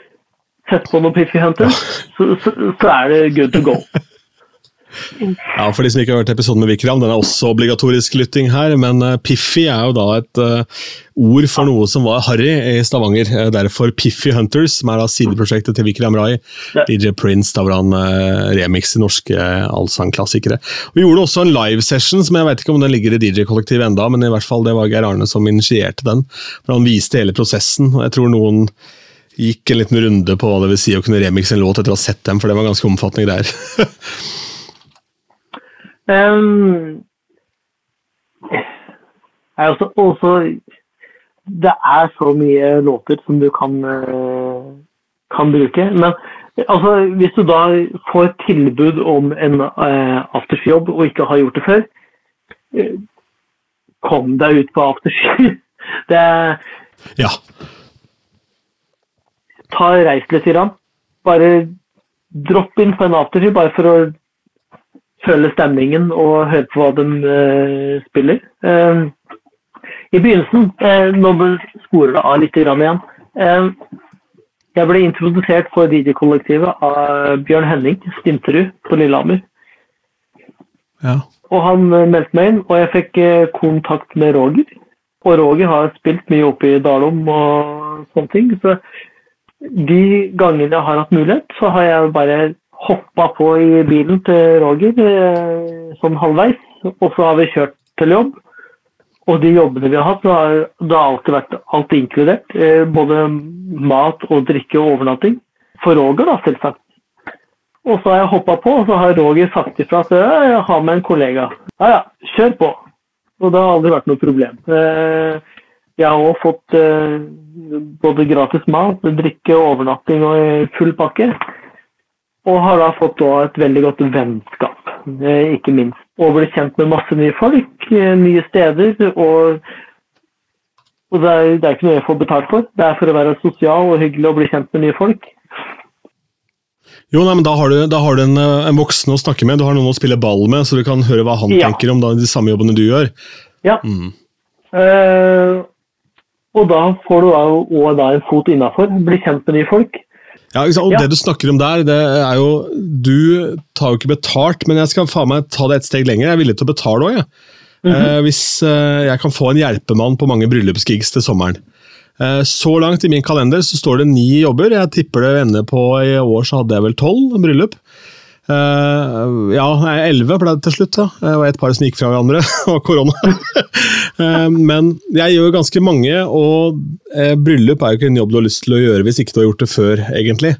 sett på noen Piffy Hunters, så, så, så er det good to go. Ja, For de som ikke har hørt episoden med Vikram, den er også obligatorisk lytting her. Men eh, Piffy er jo da et uh, ord for noe som var harry i Stavanger. Eh, derfor Piffy Hunters, som er da sideprosjektet til Vikram Rai. DJ Prince, da hvor han uh, remixer norske uh, allsangklassikere. Vi gjorde også en livesession, som jeg vet ikke om den ligger i DJ-kollektivet enda, men i hvert fall det var Geir Arne som initierte den. For Han viste hele prosessen. og Jeg tror noen gikk en liten runde på hva det vil si å kunne remixe en låt etter å ha sett dem, for det var ganske omfattende greier. Um, er også, også, det er så mye låter som du kan, eh, kan bruke. Men altså, hvis du da får tilbud om en uh, aftersjobb og ikke har gjort det før, eh, kom deg ut på aftersky. Det er ja. Ta reis litt. Grann. Bare dropp inn på en afterski bare for å føle stemningen og høre på hva de uh, spiller. Uh, I begynnelsen, uh, nå sporer det av litt igjen eh, Jeg ble introdusert for DJ-kollektivet av Bjørn Henning Stinterud på Lillehammer. ja. Og han eh, meldte meg inn, og jeg fikk eh, kontakt med Roger. Og Roger har spilt mye oppe i Dalom og sånne ting. Så de gangene jeg har hatt mulighet, så har jeg bare hoppa på i bilen til Roger eh, sånn halvveis. Og så har vi kjørt til jobb. Og de jobbene vi har hatt, har det alltid vært alt inkludert. Eh, både mat og drikke og overnatting. For Roger, da, selvsagt. Og så har jeg hoppa på, og så har Roger sagt ifra at jeg har med en kollega. Ja ja, kjør på. Og det har aldri vært noe problem. Eh, Jeg har òg fått eh, både gratis mat, drikke, overnatting og full pakke. Og har da fått da et veldig godt vennskap, eh, ikke minst. Og blitt kjent med masse nye folk, eh, nye steder. Og, og det, er, det er ikke noe jeg får betalt for. Det er for å være sosial og hyggelig og bli kjent med nye folk. Jo, nei, men Da har du, da har du en, eh, en voksen å snakke med, du har noen å spille ball med, så du kan høre hva han Ja. tenker om da, de samme jobbene du gjør. Ja. Mm. Eh, og da får du òg en fot innafor. Bli kjent med nye folk. Ja, og Ja. Det du snakker om der, det er jo Du tar jo ikke betalt, men jeg skal faen meg ta det et steg lenger. Jeg er villig til å betale òg, jeg. Mhm. eh, hvis eh, jeg kan få en hjelpemann på mange bryllupsgigs til sommeren. Eh, så langt i min kalender så står det ni jobber. Jeg tipper det ender på I år så hadde jeg vel tolv bryllup. Uh, ja, elleve ble det til slutt. Ja. Det var et par som gikk fra hverandre, og korona. uh, men jeg gjør ganske mange, og uh, bryllup er jo ikke en jobb du har lyst til å gjøre hvis ikke du har gjort det før, egentlig.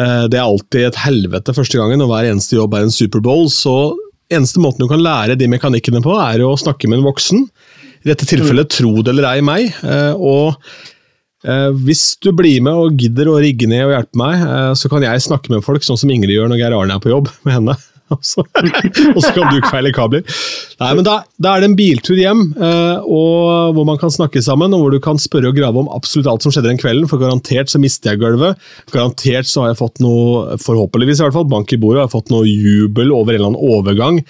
det er alltid et helvete første gangen, og hver eneste jobb er en Superbowl. Så eneste måten du kan lære de mekanikkene på, er å snakke med en voksen. I dette tilfellet tro det eller ei meg. og Eh, hvis du blir med og gidder å rigge ned og hjelpe meg, eh, så kan jeg snakke med folk, sånn som Ingrid gjør når Geir Arne er på jobb med henne. og så kan du kveile kabler. Nei, men da, da, er det en biltur hjem, eh, og, hvor man kan snakke sammen, og hvor du kan spørre og grave om absolutt alt som skjedde den kvelden, for garantert så mister jeg gulvet. Garantert så har jeg fått noe, forhåpentligvis i hvert fall, bank i bordet, har jeg fått noe jubel over en eller annen overgang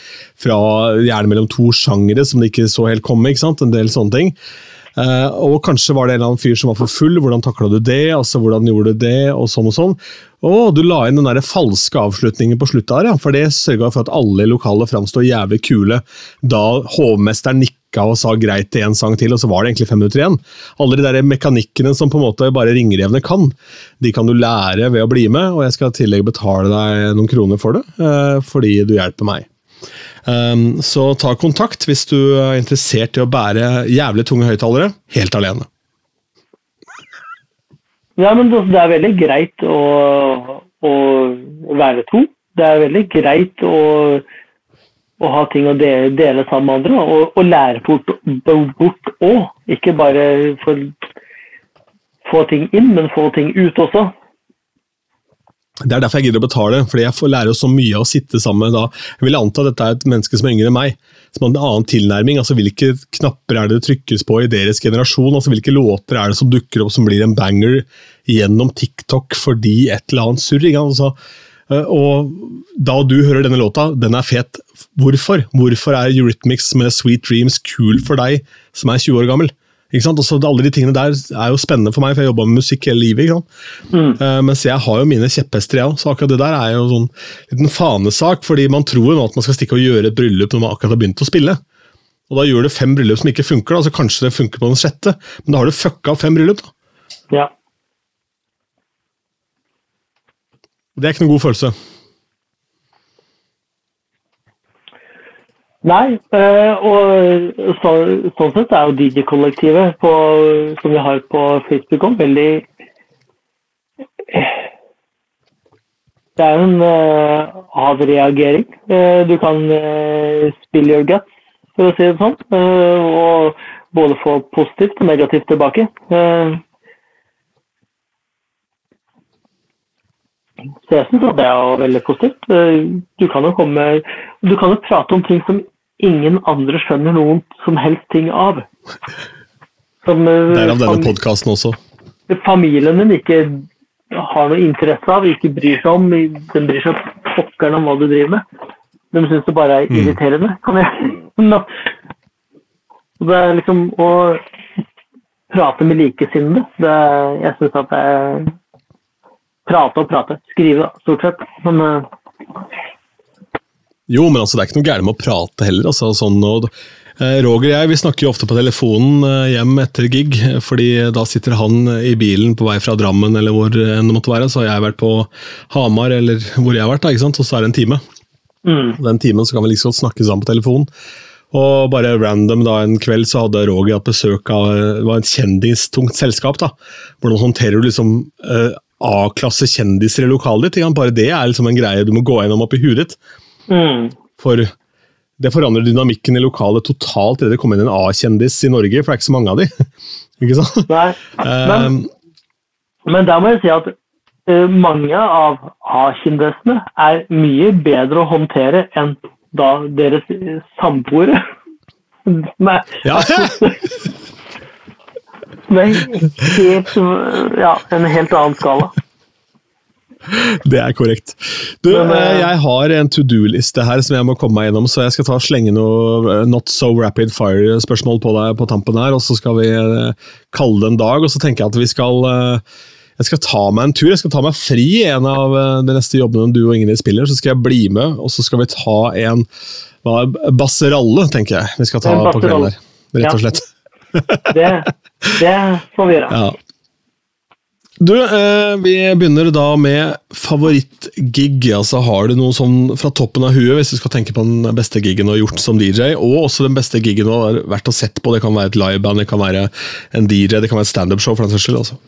fra gjerne mellom to sjangere som det ikke så helt komme, ikke sant? en del sånne ting. Uh, og kanskje var det en eller annen fyr som var for full, hvordan takla du det? altså Hvordan gjorde du det? Og sånn og sånn. Og du la inn den der falske avslutningen på slutta der, ja, for det sørga for at alle i lokalet jævlig kule da hovmesteren nikka og sa greit til én sang til, og så var det egentlig fem minutter igjen. Alle de der mekanikkene som på en måte bare ringrevne kan, de kan du lære ved å bli med, og jeg skal i tillegg betale deg noen kroner for det, uh, fordi du hjelper meg. Um, så ta kontakt hvis du er interessert i å bære jævlig tunge høyttalere helt alene. Ja, men det er veldig greit å, å være to. Det er veldig greit å, å ha ting å dele, dele, sammen med andre, og, og lære bort òg. Ikke bare få ting inn, men få ting ut også. Det er derfor jeg gidder å betale, fordi jeg får lære så mye av å sitte sammen da. Jeg vil anta at dette er et menneske som er yngre enn meg, som har en annen tilnærming. altså Hvilke knapper er det det trykkes på i deres generasjon? altså Hvilke låter er det som dukker opp som blir en banger gjennom TikTok fordi et eller annet surr? Altså, eh, og da du hører denne låta, den er fet. Hvorfor? Hvorfor er Eurythmics med Sweet Dreams kul for deg som er 20 år gammel? Ikke sant? Også, alle de tingene der er jo spennende for meg, for jeg jobba med musikk hele livet. Ikke sant? Mm. Uh, mens jeg har jo mine kjepphester, jeg òg. Så akkurat det der er jo sånn liten fanesak. fordi man tror jo nå at man skal stikke og gjøre et bryllup når man akkurat har begynt å spille. Og da gjør du fem bryllup som ikke funker, da, så kanskje det funker på den sjette. Men da har du fucka opp fem bryllup, da. Ja. Det er ikke noen god følelse. Nei, øh, og så, sånn sett er jo DJ-kollektivet som vi har på Facebook om, veldig Det er en uh, avreagering. Uh, du kan uh, spille your guts, for å si det sånn. og både få positivt og negativt tilbake. Så jeg syns det er veldig positivt. Du kan jo komme Du kan jo prate om ting som ingen andre skjønner noen som helst ting av. Som Derav denne podkasten også. Familien din ikke har noe interesse av, ikke bryr seg om. Den bryr seg pokkeren om hva du driver med. De syns det bare er mm. irriterende. Kan jeg. Det er liksom å prate med likesinnede. Jeg syns at det er Prate og prate. Skrive, stort sett. Men jo, men altså, det er ikke noe gærent med å prate heller. Altså, sånn, og, eh, Roger og jeg vi snakker jo ofte på telefonen eh, hjem etter gig, fordi da sitter han i bilen på vei fra Drammen eller hvor enn det måtte være. Så har jeg vært på Hamar eller hvor jeg har vært, da, ikke sant? og så er det en time. Mm. Den timen så kan vi liksom snakke sammen på telefon. Og bare random da en kveld så hadde Roger hatt besøk av det var et kjendistungt selskap. da, Hvordan håndterer du liksom eh, A-klasse kjendiser i lokalet ditt? Bare det er liksom en greie du må gå gjennom oppi huet ditt. Mm. For det forandrer dynamikken i lokalet totalt idet det kommer inn en A-kjendis i Norge, for det er ikke så mange av de. ikke sant? Nei, men, um, men der må jeg si at uh, mange av A-kjendisene er mye bedre å håndtere enn da deres samboere. Ja. med helt, ja, en helt annen skala. Det er korrekt. Du, Men, eh, jeg har en to do-liste her som jeg må komme meg gjennom, så jeg skal ta slenge noe eh, not so rapid fire-spørsmål på deg på tampen her, og så skal vi eh, kalle det en dag. Og så tenker jeg at vi skal jeg skal ta meg en tur. Jeg skal ta meg fri i en av de neste jobbene du og Ingrid spiller. Så skal jeg bli med, og så skal vi ta en hva, basseralle, tenker jeg. Vi skal ta på kvelden her, rett og slett. det, Det får vi gjøre. Ja. Du, eh, vi begynner da med favorittgig. Altså, har du noe sånn fra toppen av huet, hvis du skal tenke på den beste gigen du har gjort som DJ, og også den beste gigen du har vært og sett på? Det kan være et liveband, det kan være en DJ, det kan være et standup-show for den saks skyld. altså.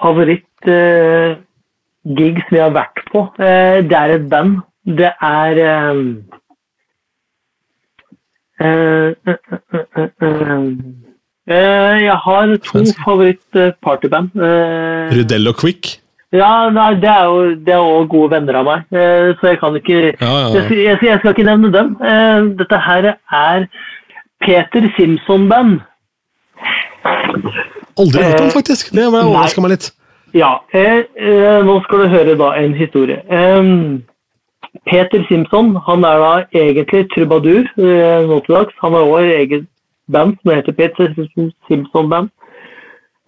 Favoritt-gig som jeg har vært på, eh, det er et band. Det er eh, eh, Jeg har to favoritt-partyband. Eh, Rudell og Quick. Ja, nei, det er jo det er også gode venner av meg, eh, så jeg kan ikke Ja, ja, jeg, ja. jeg, skal- jeg skal ikke nevne dem. Dette her er Peter Simpson-band. Aldri hørt om, faktisk. Det overraska meg litt. Ja, nå skal du høre da en historie. Peter Simpson han er da egentlig trubadur nå til dags. Han har også eget band som heter Peter Simpson Band.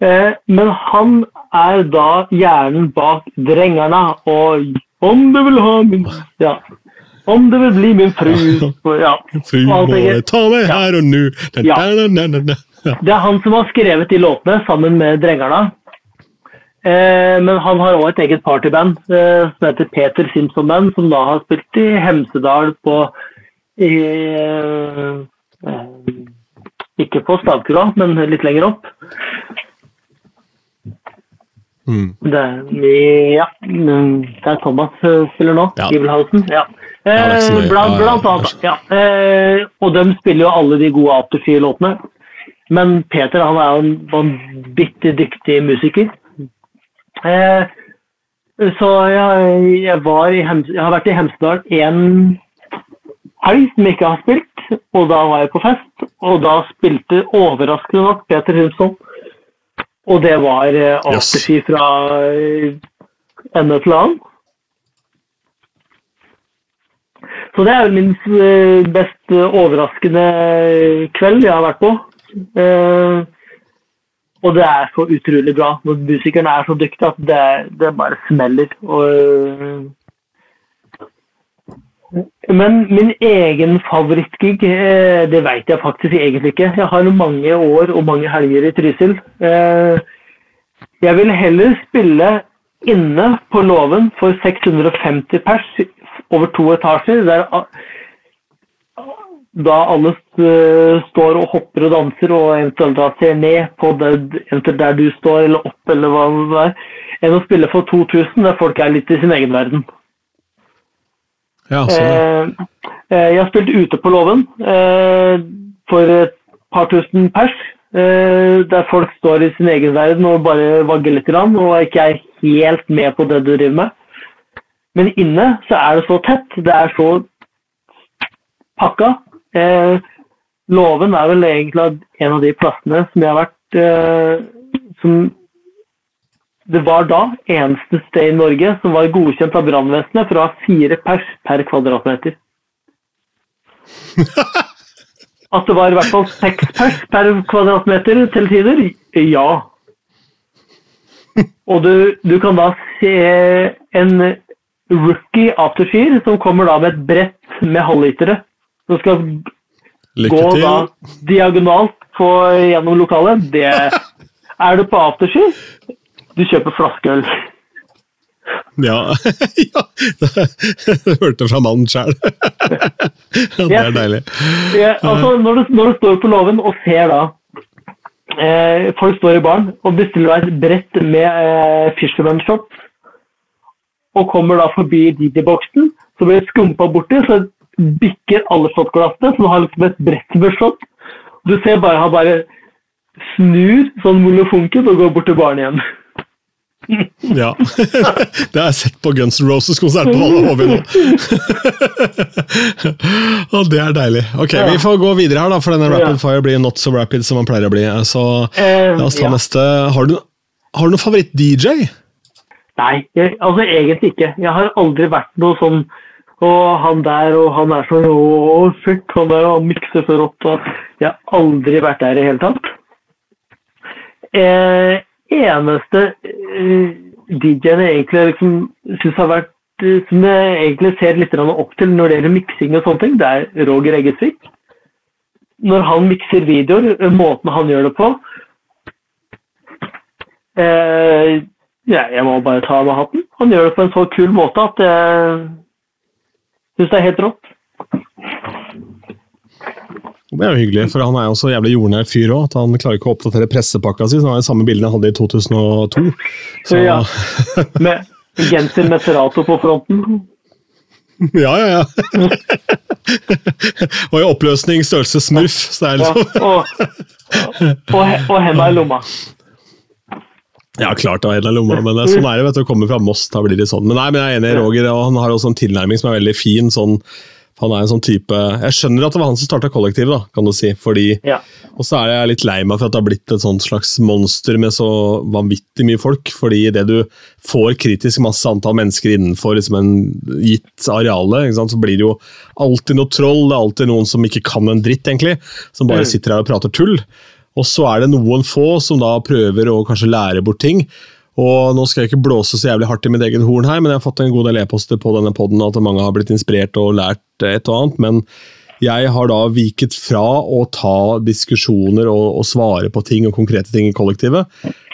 Eh, men han er da hjernen bak Drengerne og Om du vil ha min Ja. Om du vil bli min fru Ja. Fru Og må ta meg her og nå. Ja. Det er han som har skrevet de låtene sammen med Drengerne. Eh, men han har òg et eget partyband eh, som heter Peter Simpson Band, som da har spilt i Hemsedal på i, eh, Ikke på Stavkroa, men litt lenger opp. Mm. Det, ja, det er Thomas som spiller nå. Ja. Gibelhausen. Ja. Eh, blant, blant annet. Ja. Eh, og de spiller jo alle de gode Afterfear-låtene. Men Peter han er jo en vanvittig dyktig musiker. Eh, så jeg, jeg, var i Hems, jeg har vært i Hemsedal én helg som jeg ikke har spilt, og da var jeg på fest. Og da spilte overraskende nok Peter Simpson. Og det var eh, Yes. fra eh, ende til annen. Så det er min eh, best eh, overraskende kveld jeg har vært på. Eh, og det er så utrolig bra. Når musikeren er så dyktig at det, det bare smeller. Og, eh, men min egen favorittgig, eh, det vet jeg faktisk egentlig ikke. Jeg har mange år og mange helger i Trysil. Eh, jeg vil heller spille inne på låven for 650 pers over to etasjer. Der da alle eh, står og hopper og danser og eventuelt ser ned på det, der du står, eller opp, eller hva det er, enn å spille for 2000 der folk er litt i sin egen verden. Ja, sånn. Eh, eh, jeg har spilt ute på låven eh, for et par tusen pers. der folk står i sin egen verden og bare vagger litt grann, og ikke er helt med på det du driver med. Men inne så er det så tett. Det er så pakka. Eh, låven er vel egentlig en av de plassene som jeg har vært eh, som det var da eneste sted i Norge som var godkjent av brannvesenet for å ha fire pers per kvadratmeter. At det var i hvert fall seks pers per kvadratmeter til tider, ja. Og du, du kan da se en rookie afterskier som kommer da med et brett med halvlitere. Som skal gå da diagonalt på, gjennom lokalet. Det er du på afterski. Du kjøper flaskeøl. Ja. ja. Jeg hørte fra mannen sjøl. det er deilig. Ja, altså, når, du, når du står på låven og ser da eh, Folk står i baren og bestiller deg et brett med eh, Fisherman shots og kommer da forbi DJ-boksen, så blir det skumpa borti, så bikker alle shotglassene, så du har liksom et brett med shot. Du ser bare han bare snur sånn molefonken og går bort til baren igjen. Ja. Det har jeg sett på Guns N' Roses-konsert på Valle HV nå. Og det er deilig. Ok. Vi får gå videre her, da, for denne rapid fire blir not so rapid som man pleier å bli. Så Eh, la oss ta neste. Har du, har du noen favoritt-DJ? Nei, jeg, altså egentlig ikke. Jeg har aldri vært noe sånn og han der og han er så Å, fuck, han der han mikser så rått. Og jeg har aldri vært der i det hele tatt. Eh, eneste eh, DJ-en jeg egentlig liksom syns har vært eh, Som jeg egentlig ser litt opp til når det gjelder miksing og sånne ting, det er Roger Eggesvik. Når han mikser videoer, eh, måten han gjør det på, Eh, jeg må bare ta av meg hatten. Han gjør det på en så kul måte at jeg syns det er helt rått. Det er jo hyggelig, for han er jo så jævlig jordnær fyr òg, han klarer ikke å oppdatere pressepakka si. så Han har de samme bildene han hadde i 2002. Så, Ja. Med genser med Serato på fronten. ja, ja, ja. og i oppløsning størrelse smurf. Så det er Ja, liksom og, og, og henda i lomma. Ja, klart det var en av lomma, men er sånn er det vet du, å komme fra Moss. da blir det sånn. Men nei, men jeg er enig i Roger, og han har også en tilnærming som er veldig fin. sånn han er en sånn type Jeg skjønner at det var han som starta kollektivet, da, kan du si. fordi Ja. Og så er jeg litt lei meg for at det har blitt et sånt slags monster med så vanvittig mye folk. fordi idet du får kritisk masse antall mennesker innenfor liksom en gitt areale, så blir det jo alltid noe troll. Det er alltid noen som ikke kan en dritt, egentlig. Som bare Mm. sitter her og prater tull. Og så er det noen få som da prøver å kanskje lære bort ting. Og nå skal jeg ikke blåse så jævlig hardt i mitt eget horn her, men jeg har fått en god del e-poster på denne podden at mange har blitt inspirert og lært et og annet. Men jeg har da viket fra å ta diskusjoner og, og svare på ting og konkrete ting i kollektivet,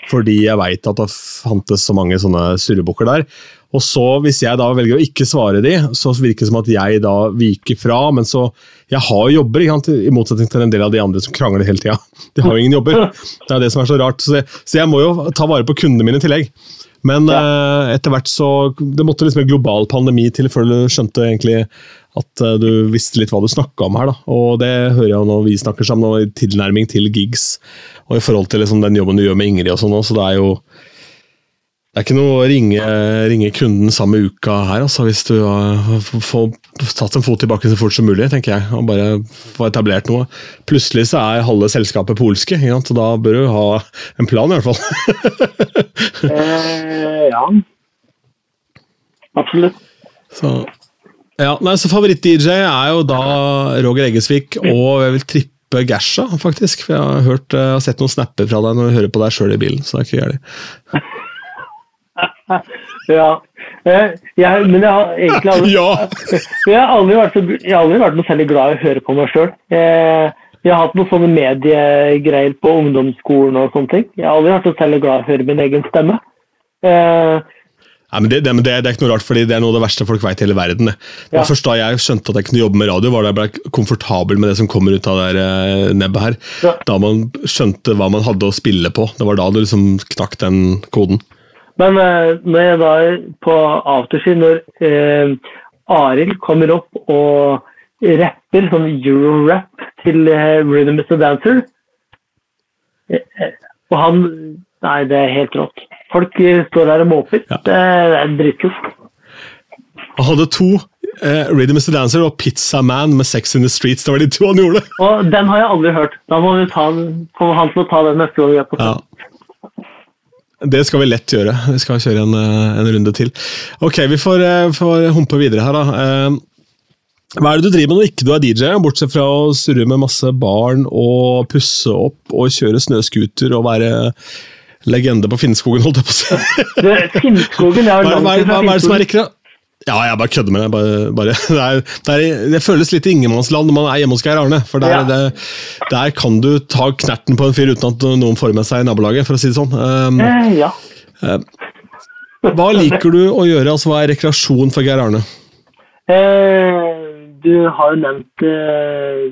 fordi jeg veit at det fantes så mange sånne surrebukker der. Og så, hvis jeg da velger å ikke svare de, så virker det som at jeg da viker fra. Men så Jeg har jobber, ikke sant? i motsetning til en del av de andre som krangler hele tida. De har jo ingen jobber. Det er det som er så rart. Så jeg, så jeg må jo ta vare på kundene mine i tillegg. Men eh, etter hvert så Det måtte liksom en global pandemi til før du skjønte egentlig at uh, du visste litt hva du snakka om her. da. Og det hører jeg jo når vi snakker sammen, og i tilnærming til gigs. Og i forhold til liksom den jobben du gjør med Ingrid og sånn så det er jo det er ikke noe å ringe, ringe kunden samme uka her, altså, hvis du får tatt en fot tilbake så fort som mulig, tenker jeg. Og bare få etablert noe. Plutselig så er halve selskapet polske, ja, så da bør du ha en plan, i hvert fall. Eh, ja. Absolutt. Så, ja, nei, så Favoritt-DJ er jo da Roger Eggesvik og jeg vil trippe Gasha, faktisk. For jeg har, hørt, eh, jeg har sett noen snapper fra deg når du hører på deg sjøl i bilen. så det er ikke gærent. Ja. Eh, jeg, men jeg har egentlig aldri, Ja! jeg har aldri, vært, så, jeg har aldri vært noe særlig glad i å høre på meg sjøl. Jeg har hatt noen sånne mediegreier på ungdomsskolen og sånne ting. Jeg har aldri vært så særlig glad i å høre min egen stemme. Eh, Nei, men det, det, det, er ikke noe rart, fordi det er noe av det verste folk vet i hele verden. Det. Det Ja. først da jeg skjønte at jeg kunne jobbe med radio, var da jeg ble komfortabel med det som kommer ut av det der, eh, nebbet her. Ja. Da man skjønte hva man hadde å spille på. Det var da det liksom knakk den koden. Men eh, når jeg da på afterski, når eh, Arild kommer opp og rapper sånn euro-rap til eh, Rhythm is a Dancer eh, eh, Og han Nei, det er helt rått. Folk står der og måper. Ja. Det, er- det er dritkult. Han hadde to. Eh, Rhythm is a Dancer og Pizza Man med Sex in the Streets. Det var de to han gjorde. Og den har jeg aldri hørt. Da må vi ta, få han til å ta den neste gang vi er på Ja. Det skal vi lett gjøre. Vi skal kjøre en, eh, en runde til. Ok, vi får, eh, får humpe videre her, da. Eh, Hva er det du driver med når ikke du er DJ, bortsett fra å surre med masse barn og pusse opp og kjøre snøscooter og være legende på Finnskogen, holdt jeg på å si? Finnskogen er jo langt er, Finnskogen. hva er det som er Finnskogen. Ja, jeg bare kødder med deg. Bare, bare. Det, er, det, er, det føles litt ingenmannsland når man er hjemme hos Geir Arne. For der, Ja. det, der kan du ta knerten på en fyr uten at noen får med seg i nabolaget, for å si det sånn. Um, Eh, ja. hva liker du å gjøre? altså Hva er rekreasjon for Geir Arne? Eh, du har jo nevnt eh,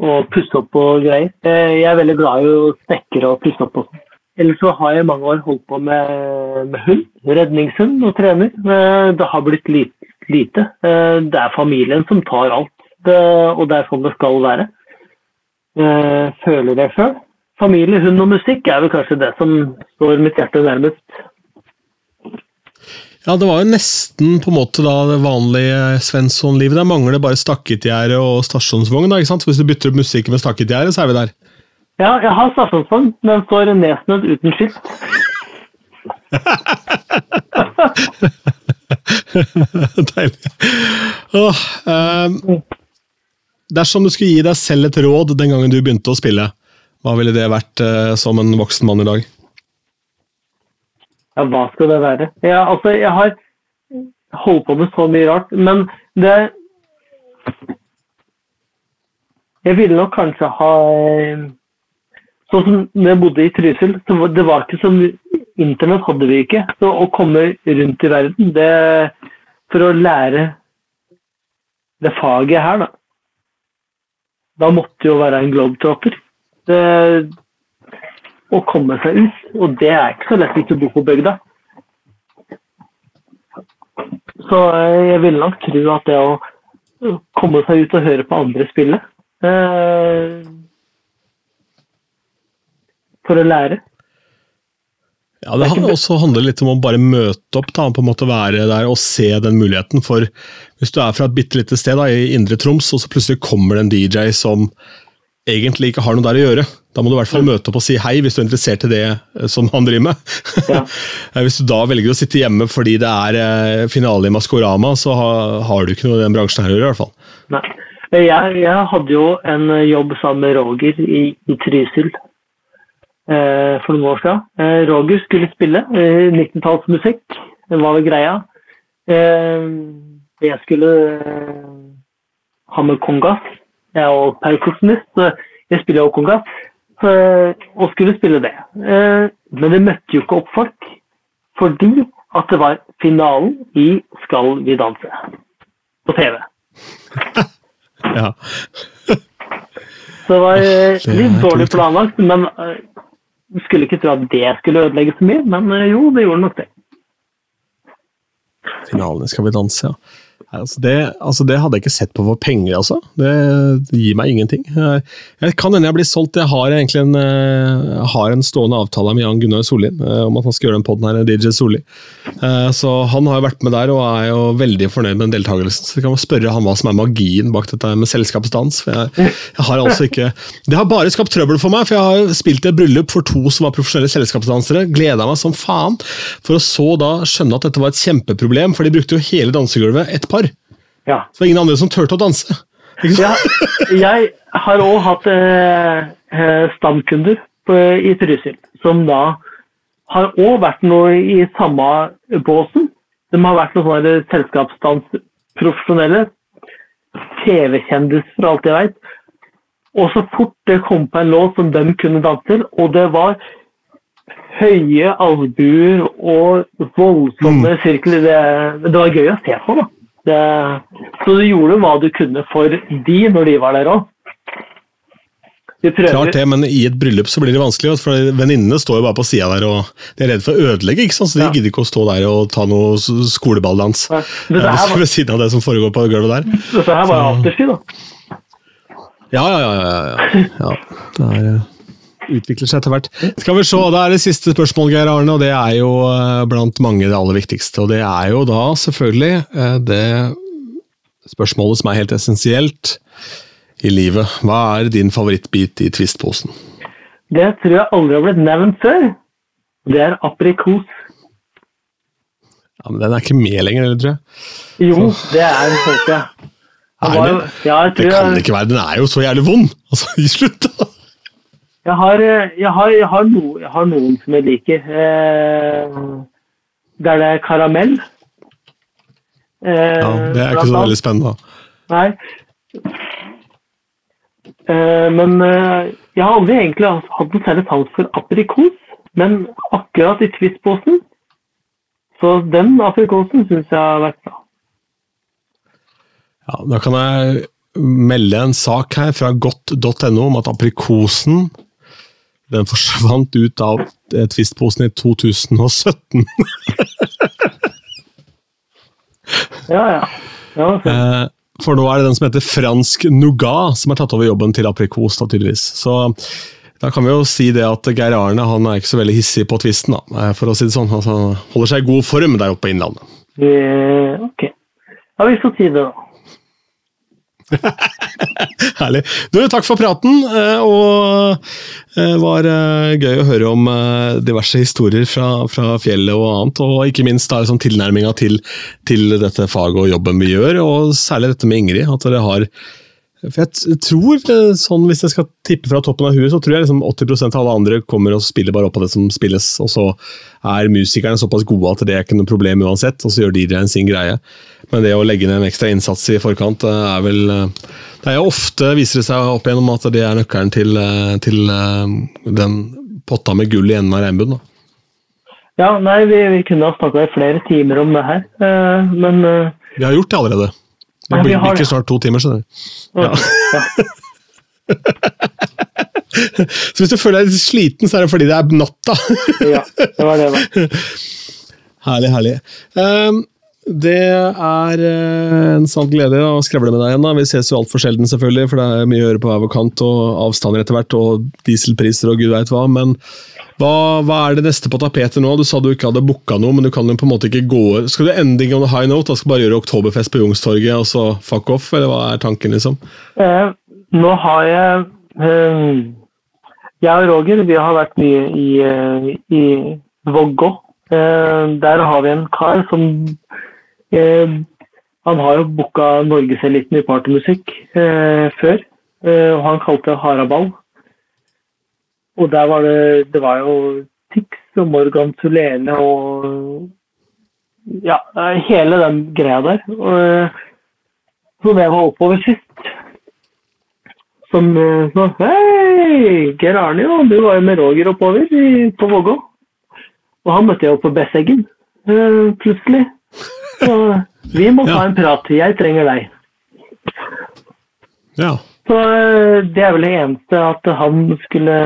å pusse opp og greier. Eh, jeg er veldig glad i å snekre og pusse opp. Også. Ellers så har jeg i mange år holdt på med, med hund, redningshund og trener. Eh, det har blitt lite. Eh, det er familien som tar alt, og det er sånn det skal være. Eh, føler jeg sjøl. Familie, hund og musikk er vel kanskje det som står mitt hjerte nærmest. Ja, Det var jo nesten på en måte da det vanlige Svensson-livet. Der mangler det bare stakketgjerde og stasjonsvogn. ikke sant? Hvis du bytter opp musikken med stakketgjerde, så er vi der. Ja, jeg har stasjonsvogn, men står nedsnødd uten skilt. Deilig. Oh, um, dersom du skulle gi deg selv et råd den gangen du begynte å spille, hva ville det vært uh, som en voksen mann i dag? Ja, hva skal det være? Ja, altså, jeg har holdt på med så mye rart, men det Jeg ville nok kanskje ha Sånn som når bodde i Trysil, så det var ikke så mye internett hadde vi ikke. Så å komme rundt i verden det, for å lære det faget her, da Da måtte jo være en globetrotter. Å komme seg ut. Og det er ikke så lett hvis du bor på bygda. Så eh, jeg ville nok tro at det å komme seg ut og høre på andre spille eh, For å lære. Ja, Det handler også handler litt om å bare møte opp, da, på en måte være der og se den muligheten. For hvis du er fra et bitte lite sted da, i Indre Troms, og så plutselig kommer det en DJ som egentlig ikke har noe der å gjøre, da må du i hvert fall møte opp og si hei hvis du er interessert i det eh, som han driver med. Ja. hvis du da velger å sitte hjemme fordi det er eh, finale i Maskorama, så har, du ikke noe i den bransjen her å gjøre. i hvert fall. Nei. Jeg, jeg hadde jo en jobb sammen med Roger i, i Trysil eh, for noen år siden. Eh, Roger skulle spille eh, 19-tallsmusikk, det var vel greia. Eh, jeg skulle eh, ha med kongas. Jeg er jo perkusjonist, så jeg spiller jo kongas. eh, og skulle spille det. Eh, men det møtte jo ikke opp folk, fordi at det var finalen i Skal vi danse på TV. Ja. Så det var eh, litt dårlig planlagt, men eh, skulle ikke tro at det skulle ødelegge så mye, men eh, jo, det gjorde nok det. Finalen Skal vi danse, ja. Altså det, altså det hadde jeg ikke sett på for penger, altså. Det, gir meg ingenting. Jeg, kan hende jeg blir solgt. Jeg har egentlig en, eh, har en stående avtale med Jan Gunnar Sollien eh, om at han skal gjøre den podden her, DJ Solli. Eh, Så han har jo vært med der og er jo veldig fornøyd med den deltakelsen. Så jeg kan spørre han hva som er magien bak dette med selskapsdans. For jeg, jeg har altså ikke Det har bare skapt trøbbel for meg, for jeg har spilt spilt et bryllup for to som var profesjonelle selskapsdansere. Gleda meg som faen, for å så da skjønne at dette var et kjempeproblem, for de brukte jo hele dansegulvet et par. Ja. Så det er ingen andre som turte å danse. Sant? Jeg, har òg hatt eh, eh, stamkunder på, i Trysil, som da har òg vært noe i samme båsen. De har vært noen sånne selskapsdansprofesjonelle. TV-kjendiser, for alt jeg veit. Og så fort det kom på en låt som de kunne danse til, og det var høye albuer og voldsomme sirkler, det, det var gøy å se på, da. Det, så du gjorde hva du kunne for de når de var der òg. Klart det, men i et bryllup så blir det vanskelig, for venninnene står jo bare på sida der og de er redde for å ødelegge, ikke sant? så de Ja. gidder ikke å stå der og ta noe skoleballdans Ja, det eh, var- ved siden av det som foregår på gulvet der. Dette her var jo afterski, da. Ja, ja, ja. ja, ja. ja det er, eh, utvikler seg etter hvert. Skal vi se, Da er det siste spørsmål, Geir Arne, og det er jo eh, blant mange det aller viktigste. Og det er jo da selvfølgelig eh, det spørsmålet som er helt essensielt i livet. Hva er din favorittbit i Twist-posen? Det tror jeg aldri har blitt nevnt før. Det er aprikos. Ja, men Den er ikke med lenger, eller, tror jeg. Jo, det er den, tenker jeg. Var det? ja, Det kan det ikke være, den er jo så jævlig vond! Altså, slutt da! Jeg har, eh, jeg har, jeg har, no, jeg har noen som jeg liker. Eh, der det er karamell. Eh, Ja, det er ikke så veldig spennende. Nei. Eh, men eh, jeg har aldri egentlig hatt noe særlig sans for aprikos. Men akkurat i Twist-posen, så den aprikosen syns jeg har vært bra. Ja, da kan jeg melde en sak her fra godt.no om at aprikosen den forsvant ut av Twist-posen i 2017. Ja, ja. ja okay. Eh, For nå er det den som heter fransk nougat som har tatt over jobben til aprikos. da tydeligvis. Så da kan vi jo si det at Geir Arne han er ikke så veldig hissig på twisten, da, eh, for å si det sånn. Altså, han holder seg i god form der oppe i Innlandet. Eh, ok. Ja, vi får si det, da. Herlig. Du, takk for praten, eh, og det var eh, gøy å høre om eh, diverse historier fra, fra fjellet og annet, og ikke minst da liksom tilnærminga til, til dette faget og jobben vi gjør, og særlig dette med Ingrid. at dere har for jeg tror, eh, sånn Hvis jeg skal tippe fra toppen av huet, så tror jeg liksom 80% av alle andre kommer og spiller bare opp av det som spilles. Og så er musikerne såpass gode at det er ikke noe problem uansett, og så gjør DJ-en sin greie. Men det å legge ned en ekstra innsats i forkant eh, er vel eh, Det er jo ofte, viser det seg opp igjennom, at det er nøkkelen til, til den potta med gull i enden av regnbuen. Ja, nei, vi, vi kunne ha snakka i flere timer om det her, men Vi har gjort det allerede. Det blir ikke det. snart to timer, skjønner du. Ja. ja. Så hvis du føler deg sliten, så er det fordi det er natta. ja, det var det, da. herlig, herlig. Um, det er eh, en sann glede å skravle med deg igjen. da. Vi ses jo altfor sjelden, selvfølgelig, for det er mye å gjøre på hver vår kant, og avstander etter hvert, og dieselpriser og gud veit hva. Men hva, hva er det neste på tapetet nå? Du sa du ikke hadde booka noe, men du kan jo på en måte ikke gå Skal du ending on a high note? Da skal du bare gjøre oktoberfest på Youngstorget, og så fuck off? Eller hva er tanken, liksom? Eh, nå har jeg eh, Jeg og Roger vi har vært mye i, eh, i Vågå. Eh, der har vi en kar som eh, Han har jo booka norgeseliten i partymusikk eh, før. Og han kalte det Haraball. Og der var det Det var jo Tix og Morgan Solene og Ja, hele den greia der. Og, som jeg var oppover sist som eh, sa Hei, Geir Arne, jo, du var jo med Roger oppover i, på Vågå. Og han møtte jeg jo på Besseggen eh, plutselig. Så vi må ta en prat. Jeg trenger deg. Ja. Så eh, det er vel det eneste at han skulle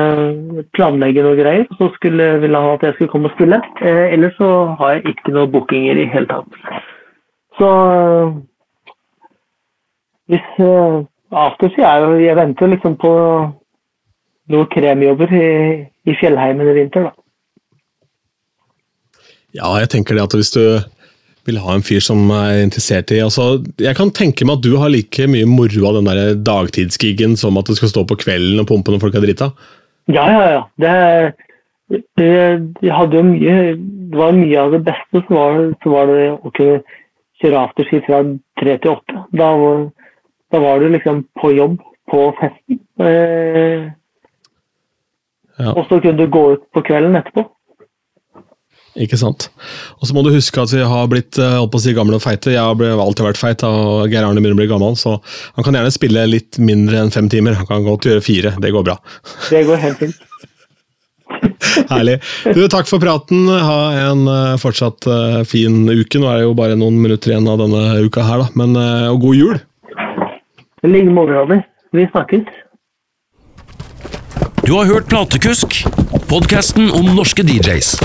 planlegge noe greier. Så skulle, ville han at jeg skulle komme og spille. Eh, ellers så har jeg ikke noen bookinger i hele tatt. Så eh, hvis eh, Afterski er jo Jeg venter liksom på noen kremjobber i, i fjellheimen i vinter, da. Ja, jeg tenker det at hvis du vil ha en fyr som er interessert i altså, Jeg kan tenke meg at du har like mye moro av den der dagtidsgiggen som at du skal stå på kvelden og pumpe når folk er drita. Ja, ja, ja. Det, det, jo mye Det var mye av det beste, som var, så var det å kunne kjøre afterski fra tre til åtte. Da, var- da var du liksom på jobb på festen. Eh, Ja. Og så kunne du gå ut på kvelden etterpå. Ikke sant? Og så må du huske at vi har blitt eh, holdt på å si, gamle og feite. Jeg har alltid vært feit, og Geir Arne begynner å bli gammel, så han kan gjerne spille litt mindre enn fem timer. Han kan godt gjøre fire. Det går bra. Det går helt fint. Herlig. Du, takk for praten. Ha en eh, fortsatt eh, fin uke. Nå er det jo bare noen minutter igjen av denne uka her, da. Men, og god jul! I like måte, Robin. Vi snakkes. Du har hørt Platekusk, podkasten om norske DJs.